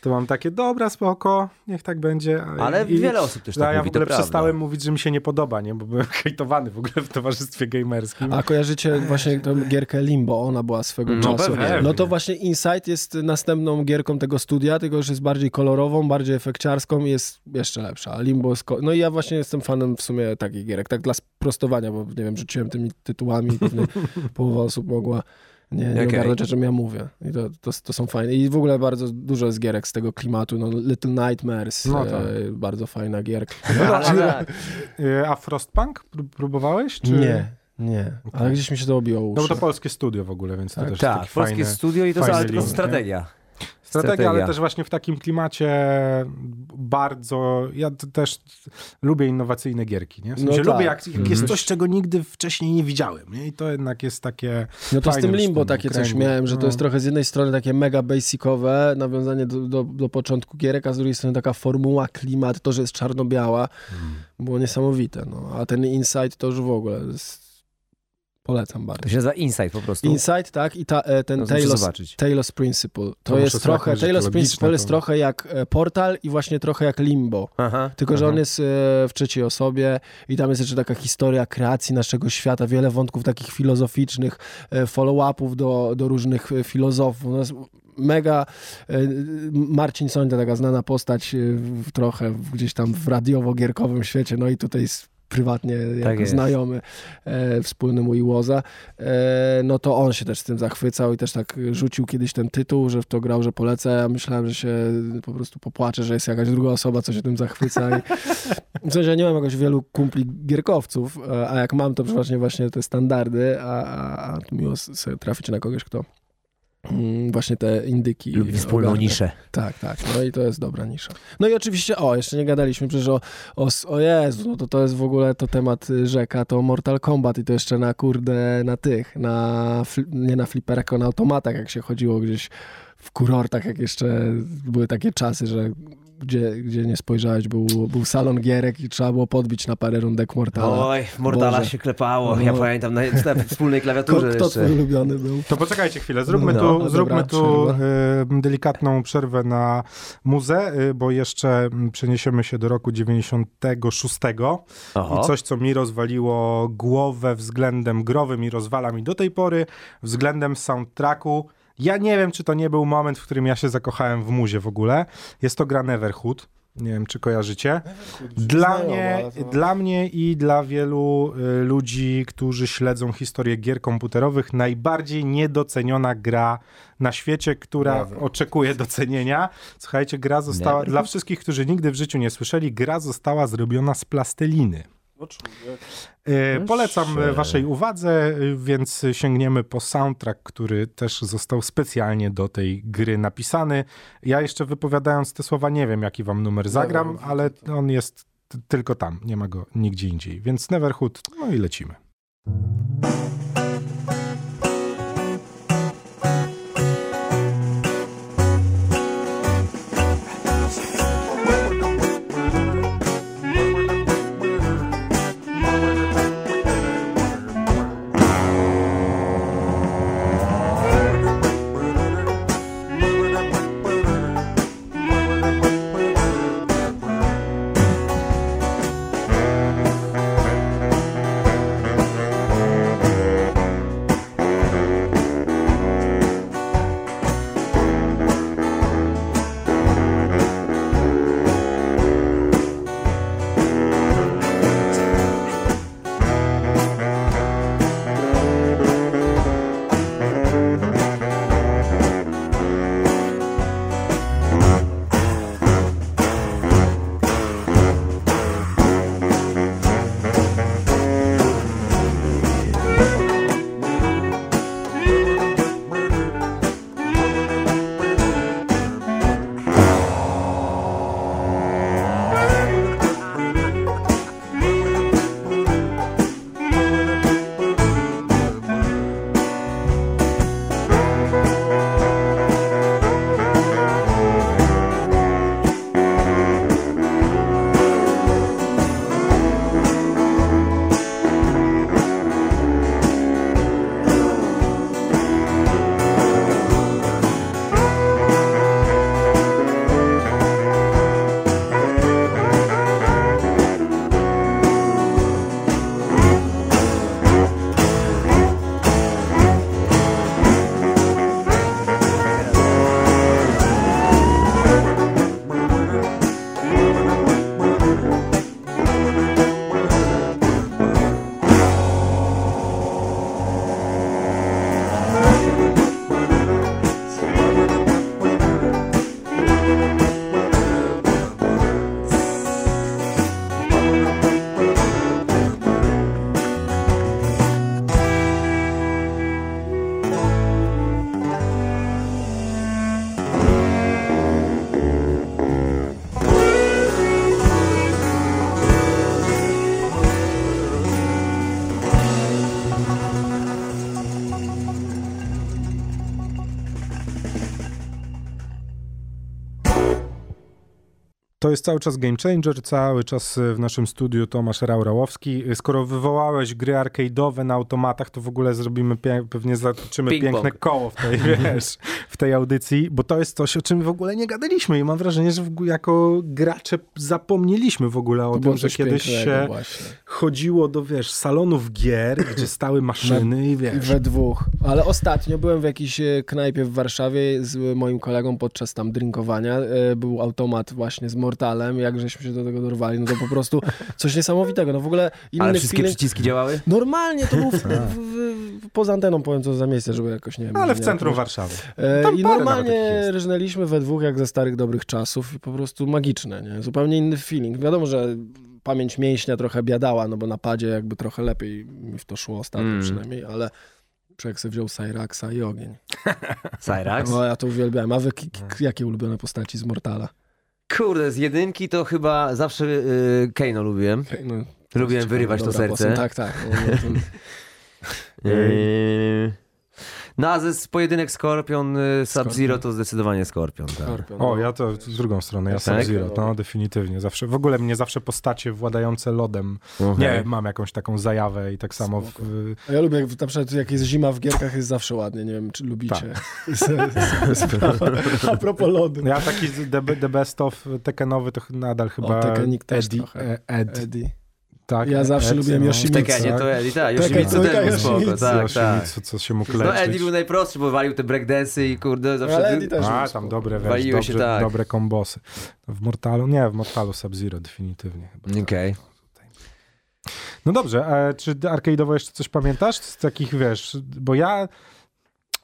S2: to mam takie, dobra, spoko, niech tak będzie.
S3: Ale
S2: i-
S3: wiele osób też
S2: a
S3: tak
S2: ja
S3: mówi,
S2: w ogóle
S3: prawda.
S2: przestałem mówić, że mi się nie podoba, nie? Bo byłem [LAUGHS] hejtowany w ogóle w towarzystwie gamerskim.
S4: A kojarzycie właśnie tą gierkę Limbo, ona była swego
S3: No
S4: czasu.
S3: pewnie.
S4: No to właśnie Insight jest następną gierką tego studia, tylko już jest bardziej kolorową, bardziej efekciarską i jest jeszcze lepsza. A Limbo jest... ko- No i ja właśnie jestem fanem w sumie takich gierek, tak dla sprostowania, bo nie wiem, rzuciłem tymi tytułami i pewnie [LAUGHS] połowa osób mogła nie, nie
S3: Okej.
S4: ogarnąć, o czym ja mówię. I to, to, to są fajne. I w ogóle bardzo dużo jest gierek z tego klimatu. No, Little Nightmares,
S2: No tak.
S4: e, bardzo fajna gierka. [LAUGHS]
S3: Ale,
S2: Y, A Frostpunk Pró- próbowałeś? Czy...
S4: Nie, nie. Ale gdzieś mi się to obiło o
S2: No bo
S4: uszy.
S2: to polskie studio w ogóle, więc to
S4: Tak,
S2: też
S3: tak, polskie
S2: fajny...
S3: studio i to ale tylko
S2: link, nie?
S3: Strategia.
S2: Strategia, ale też właśnie w takim klimacie bardzo. Ja też lubię innowacyjne gierki. Nie? W sensie
S4: No tak.
S2: lubię, jak, jak
S4: Mhm.
S2: jest coś, czego nigdy wcześniej nie widziałem. Nie? I to jednak jest takie.
S4: No to z tym limbo takie coś
S2: kręgu.
S4: miałem, że to
S2: No.
S4: jest trochę z jednej strony takie mega basicowe, nawiązanie do, do, do początku gierek, a z drugiej strony taka formuła, klimat, to, że jest czarno-biała,
S2: Hmm.
S4: było niesamowite. No. A ten Insight to już w ogóle jest... polecam
S3: To
S4: bardzo.
S3: się nazywa Insight po prostu.
S4: Insight, tak, i ta, e, ten
S3: No, to
S4: Taylor's,
S3: zobaczyć.
S4: Taylor's Principle. To
S2: To
S4: jest trochę, Taylor's Principle jest
S2: to-
S4: trochę jak e, Portal i właśnie trochę jak Limbo.
S3: Aha,
S4: Tylko, że
S3: aha.
S4: on jest e, w trzeciej osobie i tam jest jeszcze taka historia kreacji naszego świata, wiele wątków takich filozoficznych, follow-upów do, do różnych filozofów. No mega Marcin Sońta, taka znana postać w, trochę gdzieś tam w radiowo-gierkowym świecie, no i tutaj prywatnie jako
S3: jest.
S4: znajomy e, wspólny mój Łoza, e, no to on się też z tym zachwycał i też tak rzucił kiedyś ten tytuł, że w to grał, że polecę, ja myślałem, że się po prostu popłaczę, że jest jakaś druga osoba, co się tym zachwyca i [LAUGHS] w sensie ja nie mam jakoś wielu kumpli gierkowców, e, a jak mam, to przeważnie właśnie te standardy, a, a, a tu miło sobie trafić na kogoś, kto właśnie te indyki
S3: Lubi wspólną
S4: ogarnia.
S3: niszę.
S4: Tak, tak. No i to jest dobra nisza. No i oczywiście, o, jeszcze nie gadaliśmy przecież o, o, o Jezu, no to to jest w ogóle to temat y, rzeka, to Mortal Kombat i to jeszcze na kurde, na tych, na, nie na fliperach, tylko na automatach, jak się chodziło gdzieś w kurortach, jak jeszcze były takie czasy, że gdzie, gdzie nie spojrzałeś, był, był salon gierek i trzeba było podbić na parę rundek Mortala.
S3: Oj, Mortala
S4: Boże.
S3: się klepało.
S4: No.
S3: Ja pamiętam na, na wspólnej
S4: Kto,
S3: klawiaturze
S4: kto
S3: jeszcze.
S4: twój ulubiony był?
S2: To poczekajcie chwilę, zróbmy
S3: No,
S2: tu,
S4: dobra,
S2: zróbmy tu
S4: przerwa.
S2: e, delikatną przerwę na muzę, e, bo jeszcze przeniesiemy się do roku 96
S3: Oho.
S2: i coś, co mi rozwaliło głowę względem growym i rozwala mi do tej pory, względem soundtracku. Ja nie wiem, czy to nie był moment, w którym ja się zakochałem w muzie w ogóle. Jest to gra Neverhood. Nie wiem, czy kojarzycie. Dla mnie, dla mnie i dla wielu y, ludzi, którzy śledzą historię gier komputerowych, najbardziej niedoceniona gra na świecie, która oczekuje docenienia. Słuchajcie, gra została, dla wszystkich, którzy nigdy w życiu nie słyszeli, gra została zrobiona z plasteliny. Y, Polecam
S3: Proszę.
S2: y, waszej uwadze, więc sięgniemy po soundtrack, który też został specjalnie do tej gry napisany. Ja jeszcze wypowiadając te słowa nie wiem, jaki wam numer zagram, ale on jest tylko tam, nie ma go nigdzie indziej. Więc Neverhood, no i lecimy. To jest cały czas Game Changer, cały czas y, w naszym studiu Tomasz Raurałowski. Y, Skoro wywołałeś gry arcade'owe na automatach, to w ogóle zrobimy, pie- pewnie zatoczymy piękne koło w tej, [LAUGHS] wiesz, tej audycji, bo to jest coś, o czym w ogóle nie gadaliśmy i mam wrażenie, że jako gracze zapomnieliśmy w ogóle o
S4: To
S2: tym, że kiedyś się
S4: właśnie.
S2: chodziło do, wiesz, salonów gier, gdzie [CLEARS THROAT] stały maszyny i
S4: I
S2: wiesz...
S4: we dwóch. Ale ostatnio byłem w jakiejś e, knajpie w Warszawie z moim kolegą podczas tam drinkowania. E, Był automat właśnie z Mortalem. Jak żeśmy się do tego dorwali, no to po prostu [LAUGHS] coś niesamowitego. No w ogóle inny
S3: Ale wszystkie
S4: feeling.
S3: przyciski działały?
S4: Normalnie to był [LAUGHS] w, w, w, poza anteną, powiem co za miejsce, żeby jakoś nie wiem.
S2: Ale w centrum Warszawy.
S4: E,
S2: Tam
S4: I normalnie rżnęliśmy we dwóch, jak ze starych dobrych czasów i po prostu magiczne, nie? Zupełnie inny feeling. Wiadomo, że pamięć mięśnia trochę biadała, no bo na padzie jakby trochę lepiej mi w to szło ostatnio
S3: Mm.
S4: przynajmniej, ale człowiek sobie wziął Cyraxa i ogień. [LAUGHS]
S3: Cyrax?
S4: No ja to uwielbiałem. A wy k- k- jakie ulubione postaci z Mortala?
S3: Kurde, z jedynki to chyba zawsze y, Keino lubiłem.
S4: No,
S3: Lubiłem wyrywać to serce.
S4: postać. Tak, tak. No, no, to- [LAUGHS]
S3: Yy, No a ze pojedynek Skorpion, y, Sub-Zero to zdecydowanie Skorpion. Tak.
S4: Skorpion.
S2: O, ja to w drugą stronę, ja
S3: Tak?
S2: Sub-Zero, no definitywnie. Zawsze, w ogóle mnie zawsze postacie władające lodem.
S3: Okej.
S2: Nie, mam jakąś taką zajawę i tak samo w,
S4: A ja lubię, jak na przykład jak jest zima w gierkach, jest zawsze ładnie. Nie wiem, czy lubicie.
S2: Tak. [LAUGHS] [LAUGHS]
S4: A propos lodu.
S2: Ja taki z- the, the best of Tekkenowy to nadal chyba Eddie, Ed,
S4: Eddie.
S2: Tak,
S4: Ja zawsze
S2: Ed,
S4: lubiłem
S3: W
S4: Yoshimitsu.
S3: Tekkenie to Eddie, tak. Yoshimitsu
S4: to
S3: też był spoko, tak, tak.
S2: Yoshimitsu, co się mógł
S3: No
S2: leczyć.
S3: Eddie był najprostszy, bo walił te breakdance'y i kurde zawsze...
S4: Ale Eddie też
S2: A, tam dobre, wiesz,
S3: Waliły
S2: dobrze,
S3: się tak.
S2: dobre kombosy. W Mortalu, nie, w Mortalu Sub-Zero definitywnie chyba.
S3: Okej.
S2: No dobrze, a czy arcade'owo jeszcze coś pamiętasz z takich, wiesz, bo ja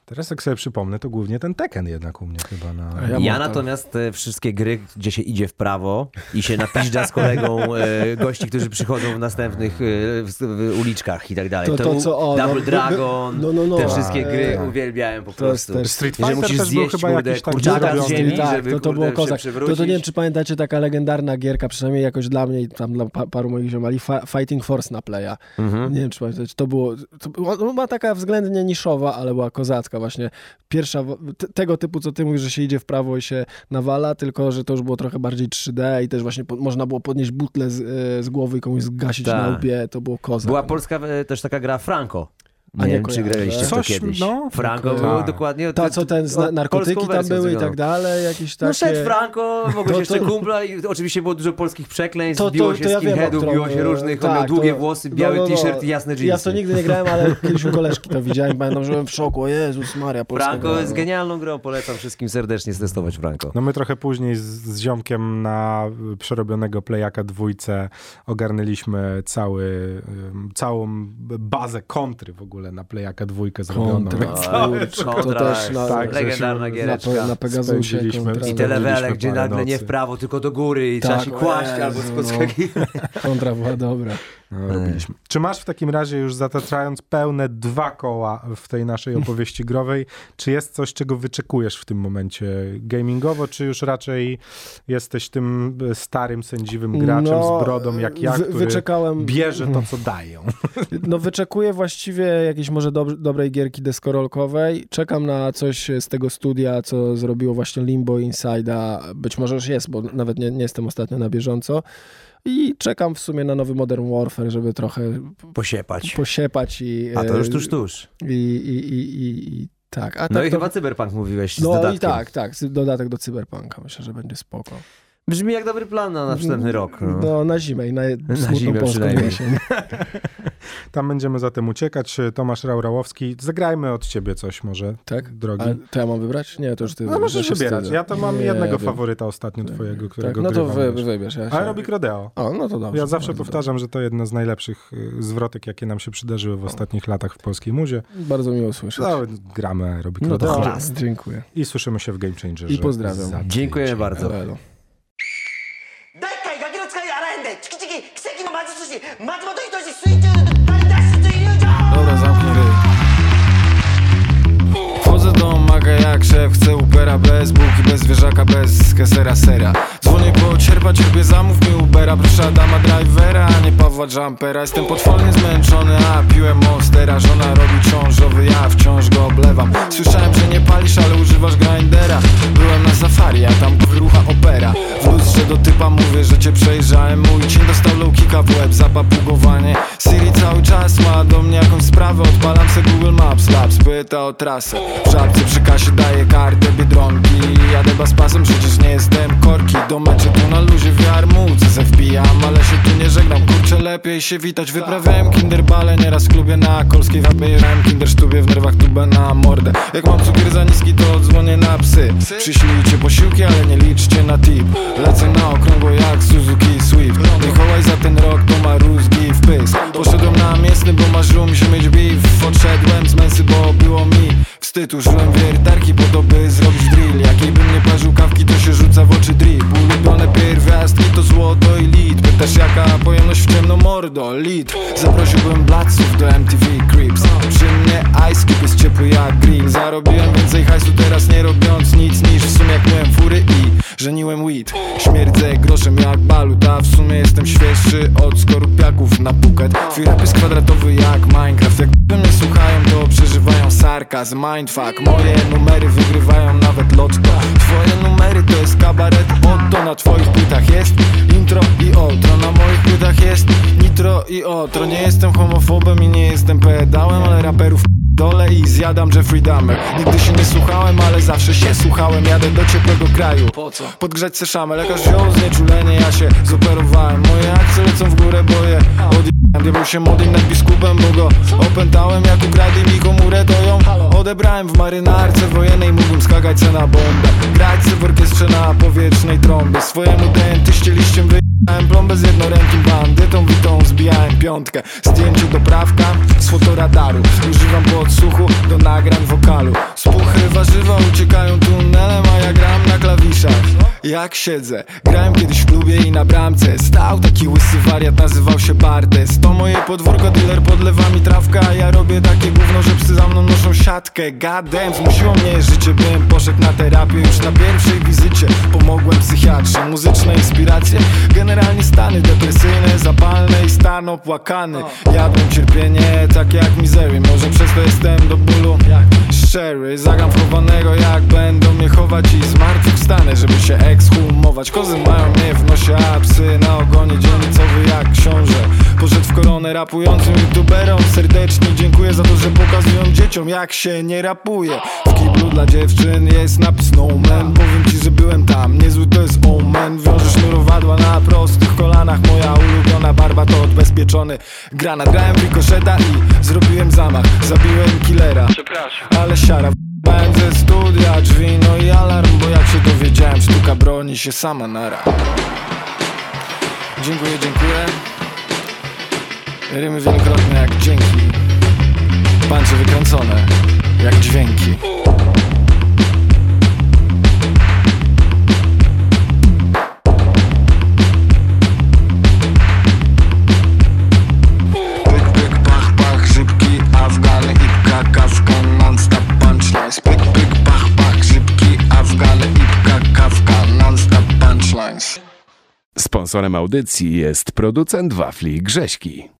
S2: teraz jak sobie przypomnę, to głównie ten Tekken jednak u mnie chyba na...
S3: Ja,
S4: Ja
S3: natomiast te wszystkie gry, gdzie się idzie w prawo i się napiżdża z kolegą e, gości, którzy przychodzą w następnych e, w, w uliczkach i tak dalej.
S4: To- to co, o,
S3: Double
S4: no, by- by-
S3: Dragon,
S4: no, no, no.
S3: te wszystkie gry
S2: tak.
S3: uwielbiałem po
S4: To jest
S3: prostu.
S4: też
S2: Street Fighter
S3: musisz
S2: też był
S3: zjeść,
S2: chyba
S3: kurde, kurczaka z ziemi,
S4: tak,
S3: żeby
S4: to, to
S3: kurde,
S4: było kozak. To, to nie wiem, czy pamiętacie taka legendarna gierka, przynajmniej jakoś dla mnie i tam dla pa, paru moich ziomali, Fa- Fighting Force na playa.
S3: Mhm.
S4: Nie wiem, czy pamiętacie, to było, to była, no, była taka względnie niszowa, ale była kozacka właśnie. Pierwsza, tego typu, co ty mówisz, że się idzie w prawo i się nawala, tylko, że to już było trochę bardziej 3D i też właśnie po, można było podnieść butlę z, e, z głowy i komuś zgasić
S3: Tak.
S4: na łbie, to było kozak.
S3: Była polska e, też taka gra Franco.
S4: A
S3: Nie
S4: nie
S3: wiem, czy graliście w to
S2: Coś,
S3: kiedyś.
S2: no,
S3: Franco
S2: tak.
S3: było dokładnie...
S4: Ta, co ten, zna,
S3: o,
S4: narkotyki tam były i tak dalej, jakieś takie...
S3: No szedł Franco, mogłeś
S4: To-
S3: jeszcze
S4: to-
S3: kumpla i oczywiście było dużo polskich przekleństw,
S4: To- to-
S3: biło
S4: to
S3: się
S4: ja wiem,
S3: skinheadów,
S4: którą,
S3: biło się różnych, on miał
S4: tak,
S3: długie
S4: to-
S3: włosy,
S4: no,
S3: biały
S4: no, no.
S3: t-shirt i jasne jeansy.
S4: Ja to nigdy nie grałem, ale [LAUGHS] kiedyś u koleżki to widziałem, pamiętam, że byłem w szoku, o Jezus Maria, polska
S3: Franco
S4: gra,
S3: jest
S4: no.
S3: genialną grą, polecam wszystkim serdecznie testować Franco.
S2: No my trochę później z, z ziomkiem na przerobionego playaka dwójce ogarnęliśmy cały, całą bazę kontry w ogóle na playaka dwójkę zrobioną.
S4: Kontra.
S2: Całe-
S4: Kurczę,
S3: Kontra
S4: to też
S3: jest
S4: na,
S2: tak,
S3: legendarna giereczka.
S4: na, na Pegasusie.
S3: I te levele, gdzie nagle nie w prawo, tylko do góry i trzeba
S4: Tak,
S3: się
S4: o
S3: kłaść albo
S4: no.
S3: skoczyć.
S4: Kontra była dobra.
S2: No, robiliśmy. Czy masz w takim razie już zataczając pełne dwa koła w tej naszej opowieści growej, czy jest coś, czego wyczekujesz w tym momencie gamingowo, czy już raczej jesteś tym starym, sędziwym graczem
S4: No,
S2: z brodą jak ja, który
S4: wyczekałem,
S2: bierze to, co dają? [LAUGHS]
S4: No wyczekuję właściwie jakiejś może dob- dobrej gierki deskorolkowej. Czekam na coś z tego studia, co zrobiło właśnie Limbo Inside'a. Być może już jest, bo nawet nie, nie jestem ostatnio na bieżąco. I czekam w sumie na nowy Modern Warfare, żeby trochę
S3: Posiepać.
S4: posiepać i...
S3: A to już
S4: e,
S3: tuż, tuż.
S4: I, i, i, i, i tak. A
S3: No
S4: tak
S3: i
S4: to,
S3: chyba Cyberpunk mówiłeś z
S4: No i tak, tak. Dodatek do Cyberpunka. Myślę, że będzie spoko.
S3: Brzmi jak dobry plan na następny rok. No.
S4: No, na zimę i na, [LAUGHS] smutną
S3: zimę
S4: polską
S3: przynajmniej.
S4: jesień. [LAUGHS]
S2: Tam będziemy zatem uciekać. Tomasz Raurałowski, zagrajmy od ciebie coś może,
S4: Tak?
S2: drogi.
S4: A to ja mam wybrać? Nie, to już ty
S2: No możesz
S4: się
S2: wybierać. Ja to mam
S4: Nie
S2: jednego
S4: wiem.
S2: faworyta ostatnio twojego,
S4: Tak,
S2: którego
S4: no to wy, wybierz. Ja się...
S2: Aerobic Rodeo.
S4: O, no to dobrze.
S2: Ja zawsze
S4: bardzo
S2: powtarzam, że to jedno z najlepszych y, zwrotek, jakie nam się przydarzyły w ostatnich latach w polskiej muzie.
S4: dobrze. Bardzo miło słyszeć.
S2: No, gramy Aerobic
S4: No to
S2: Rodeo.
S4: Dziękuję.
S2: i słyszymy się w Game Changerze.
S4: I pozdrawiam.
S3: Dziękujemy bardzo.
S6: Jak szef, chcę Ubera bez bułki, bez zwierzaka, bez kesera sera. Dzwonię po cierpa, cierpię, zamów mi Ubera Proszę Adama Drivera, a nie Pawła Jumpera. Jestem potwornie zmęczony, a piłem Monstera. Żona robi ciążowy, ja wciąż go oblewam. Słyszałem, że nie palisz, ale używasz grindera. Byłem na safari, a tam wyrucha opera. W lustrze do typa mówię, że cię przejrzałem. Mój chin dostał low kicka w łeb za papugowanie Siri cały czas ma do mnie jakąś sprawę. Odpalam se Google Maps, Labs, pyta o trasę. W żabce kasie daję kartę Biedronki. Jadę baspasem, przecież nie jestem korki. Do meczu tu na luzie wiar móc se wbijam Ale się tu nie żegnam, kurczę lepiej się witać Wyprawiałem kinderbale nieraz w klubie na Kolskiej Wapie Jechałem kindersztubie w nerwach tubę na mordę. Jak mam cukier za niski to dzwonię na psy. Przyślijcie posiłki, ale nie liczcie na tip. Lecę na okrągło jak Suzuki Swift. Mikołaj za ten rok to ma rózgi w pysk. Poszedłem na mięsny, bo marzyło mi się mieć beef. Odszedłem z męsy, bo było mi wstyd Użyłem wiertarki po to, by zrobić drill. Jakiej bym nie parzył kawki, to się rzuca w oczy drip. Ulubione pierwiastki to złoto i lit. Pytasz jaka pojemność w ciemno mordo, lit. Zaprosiłbym blatców do MTV Creeps Przy mnie ice cube jest ciepły jak grill. Zarobiłem więcej hajsu teraz nie robiąc nic Niż w sumie jak miałem fury i żeniłem weed. Śmierdzę groszem jak balut, a w sumie jestem świeższy od skorupiaków na puket Twój rap jest kwadratowy jak Minecraft. Jak mnie słuchają to przeżywają sarkazm Mindfuck, moje numery wygrywają nawet lotto Twoje numery to jest kabaret Otto Na twoich płytach jest. Intro i outro Na moich płytach jest. Nitro i otro Nie jestem homofobem i nie jestem pedałem Ale raperów dole i zjadam Jeffrey Dahmer Nigdy się nie słuchałem, ale zawsze się słuchałem. Jadę do ciepłego kraju. Po co? Podgrzać se szamę Lekarz wziął znieczulenie, ja się zoperowałem. Moje akcje lecą w górę, bo je Diabeł się modlił nad biskupem, bo go opętałem Jak ukradli mi komórę, to ją odebrałem W marynarce wojennej. Mógłbym skakać se na bombę Grać se w orkiestrze na powietrznej trąbie. Swojemu dentyście liściem wyjechałem plombę z jednorękim bandytą. Witą zbijałem piątkę Zdjęcie doprawka z fotoradaru. Używam po odsłuchu do nagrań wokalu. Spuchy warzywa uciekają tunelem A ja gram na klawiszach jak siedzę? Grałem kiedyś w klubie i na bramce. Stał taki łysy wariat, nazywał się Bartes. To moje podwórko, dealer podlewa mi trawkę A ja robię takie gówno, że psy za mną noszą siatkę. Damn, zmusiło mnie życie. Bym poszedł na terapię już na pierwszej wizycie. Pomogłem psychiatrze, muzyczne inspiracje. Generalnie stany depresyjne, zapalne i stan opłakany. Jadłem cierpienie, takie jak mizery. Może przez to jestem do bólu szczery. Zagram w chowanego jak będą mnie chować I zmartwychwstanę, żeby się ekshumować. Kozy mają mnie w nosie, a psy na ogonie Dzielnicowy jak książę. Poszedł w koronę rapującym youtuberom Serdecznie. Dziękuję za to, że pokazują dzieciom Jak się nie rapuje. W kiblu dla dziewczyn jest napis no man. Powiem ci, że byłem tam, niezły to jest omen. Wiążę sznurowadła na prostych kolanach. Moja ulubiona barba to odbezpieczony granat. Grałem rikoszeta i zrobiłem zamach. Zabiłem killera. Ale siara Ze studia, drzwi, no i alarm Bo jak się dowiedziałem, sztuka broni się sama nara Dziękuję, dziękuję. Rymy wielokrotne jak dzięki Pancze wykręcone jak dźwięki
S1: Sponsorem audycji jest producent wafli Grześki.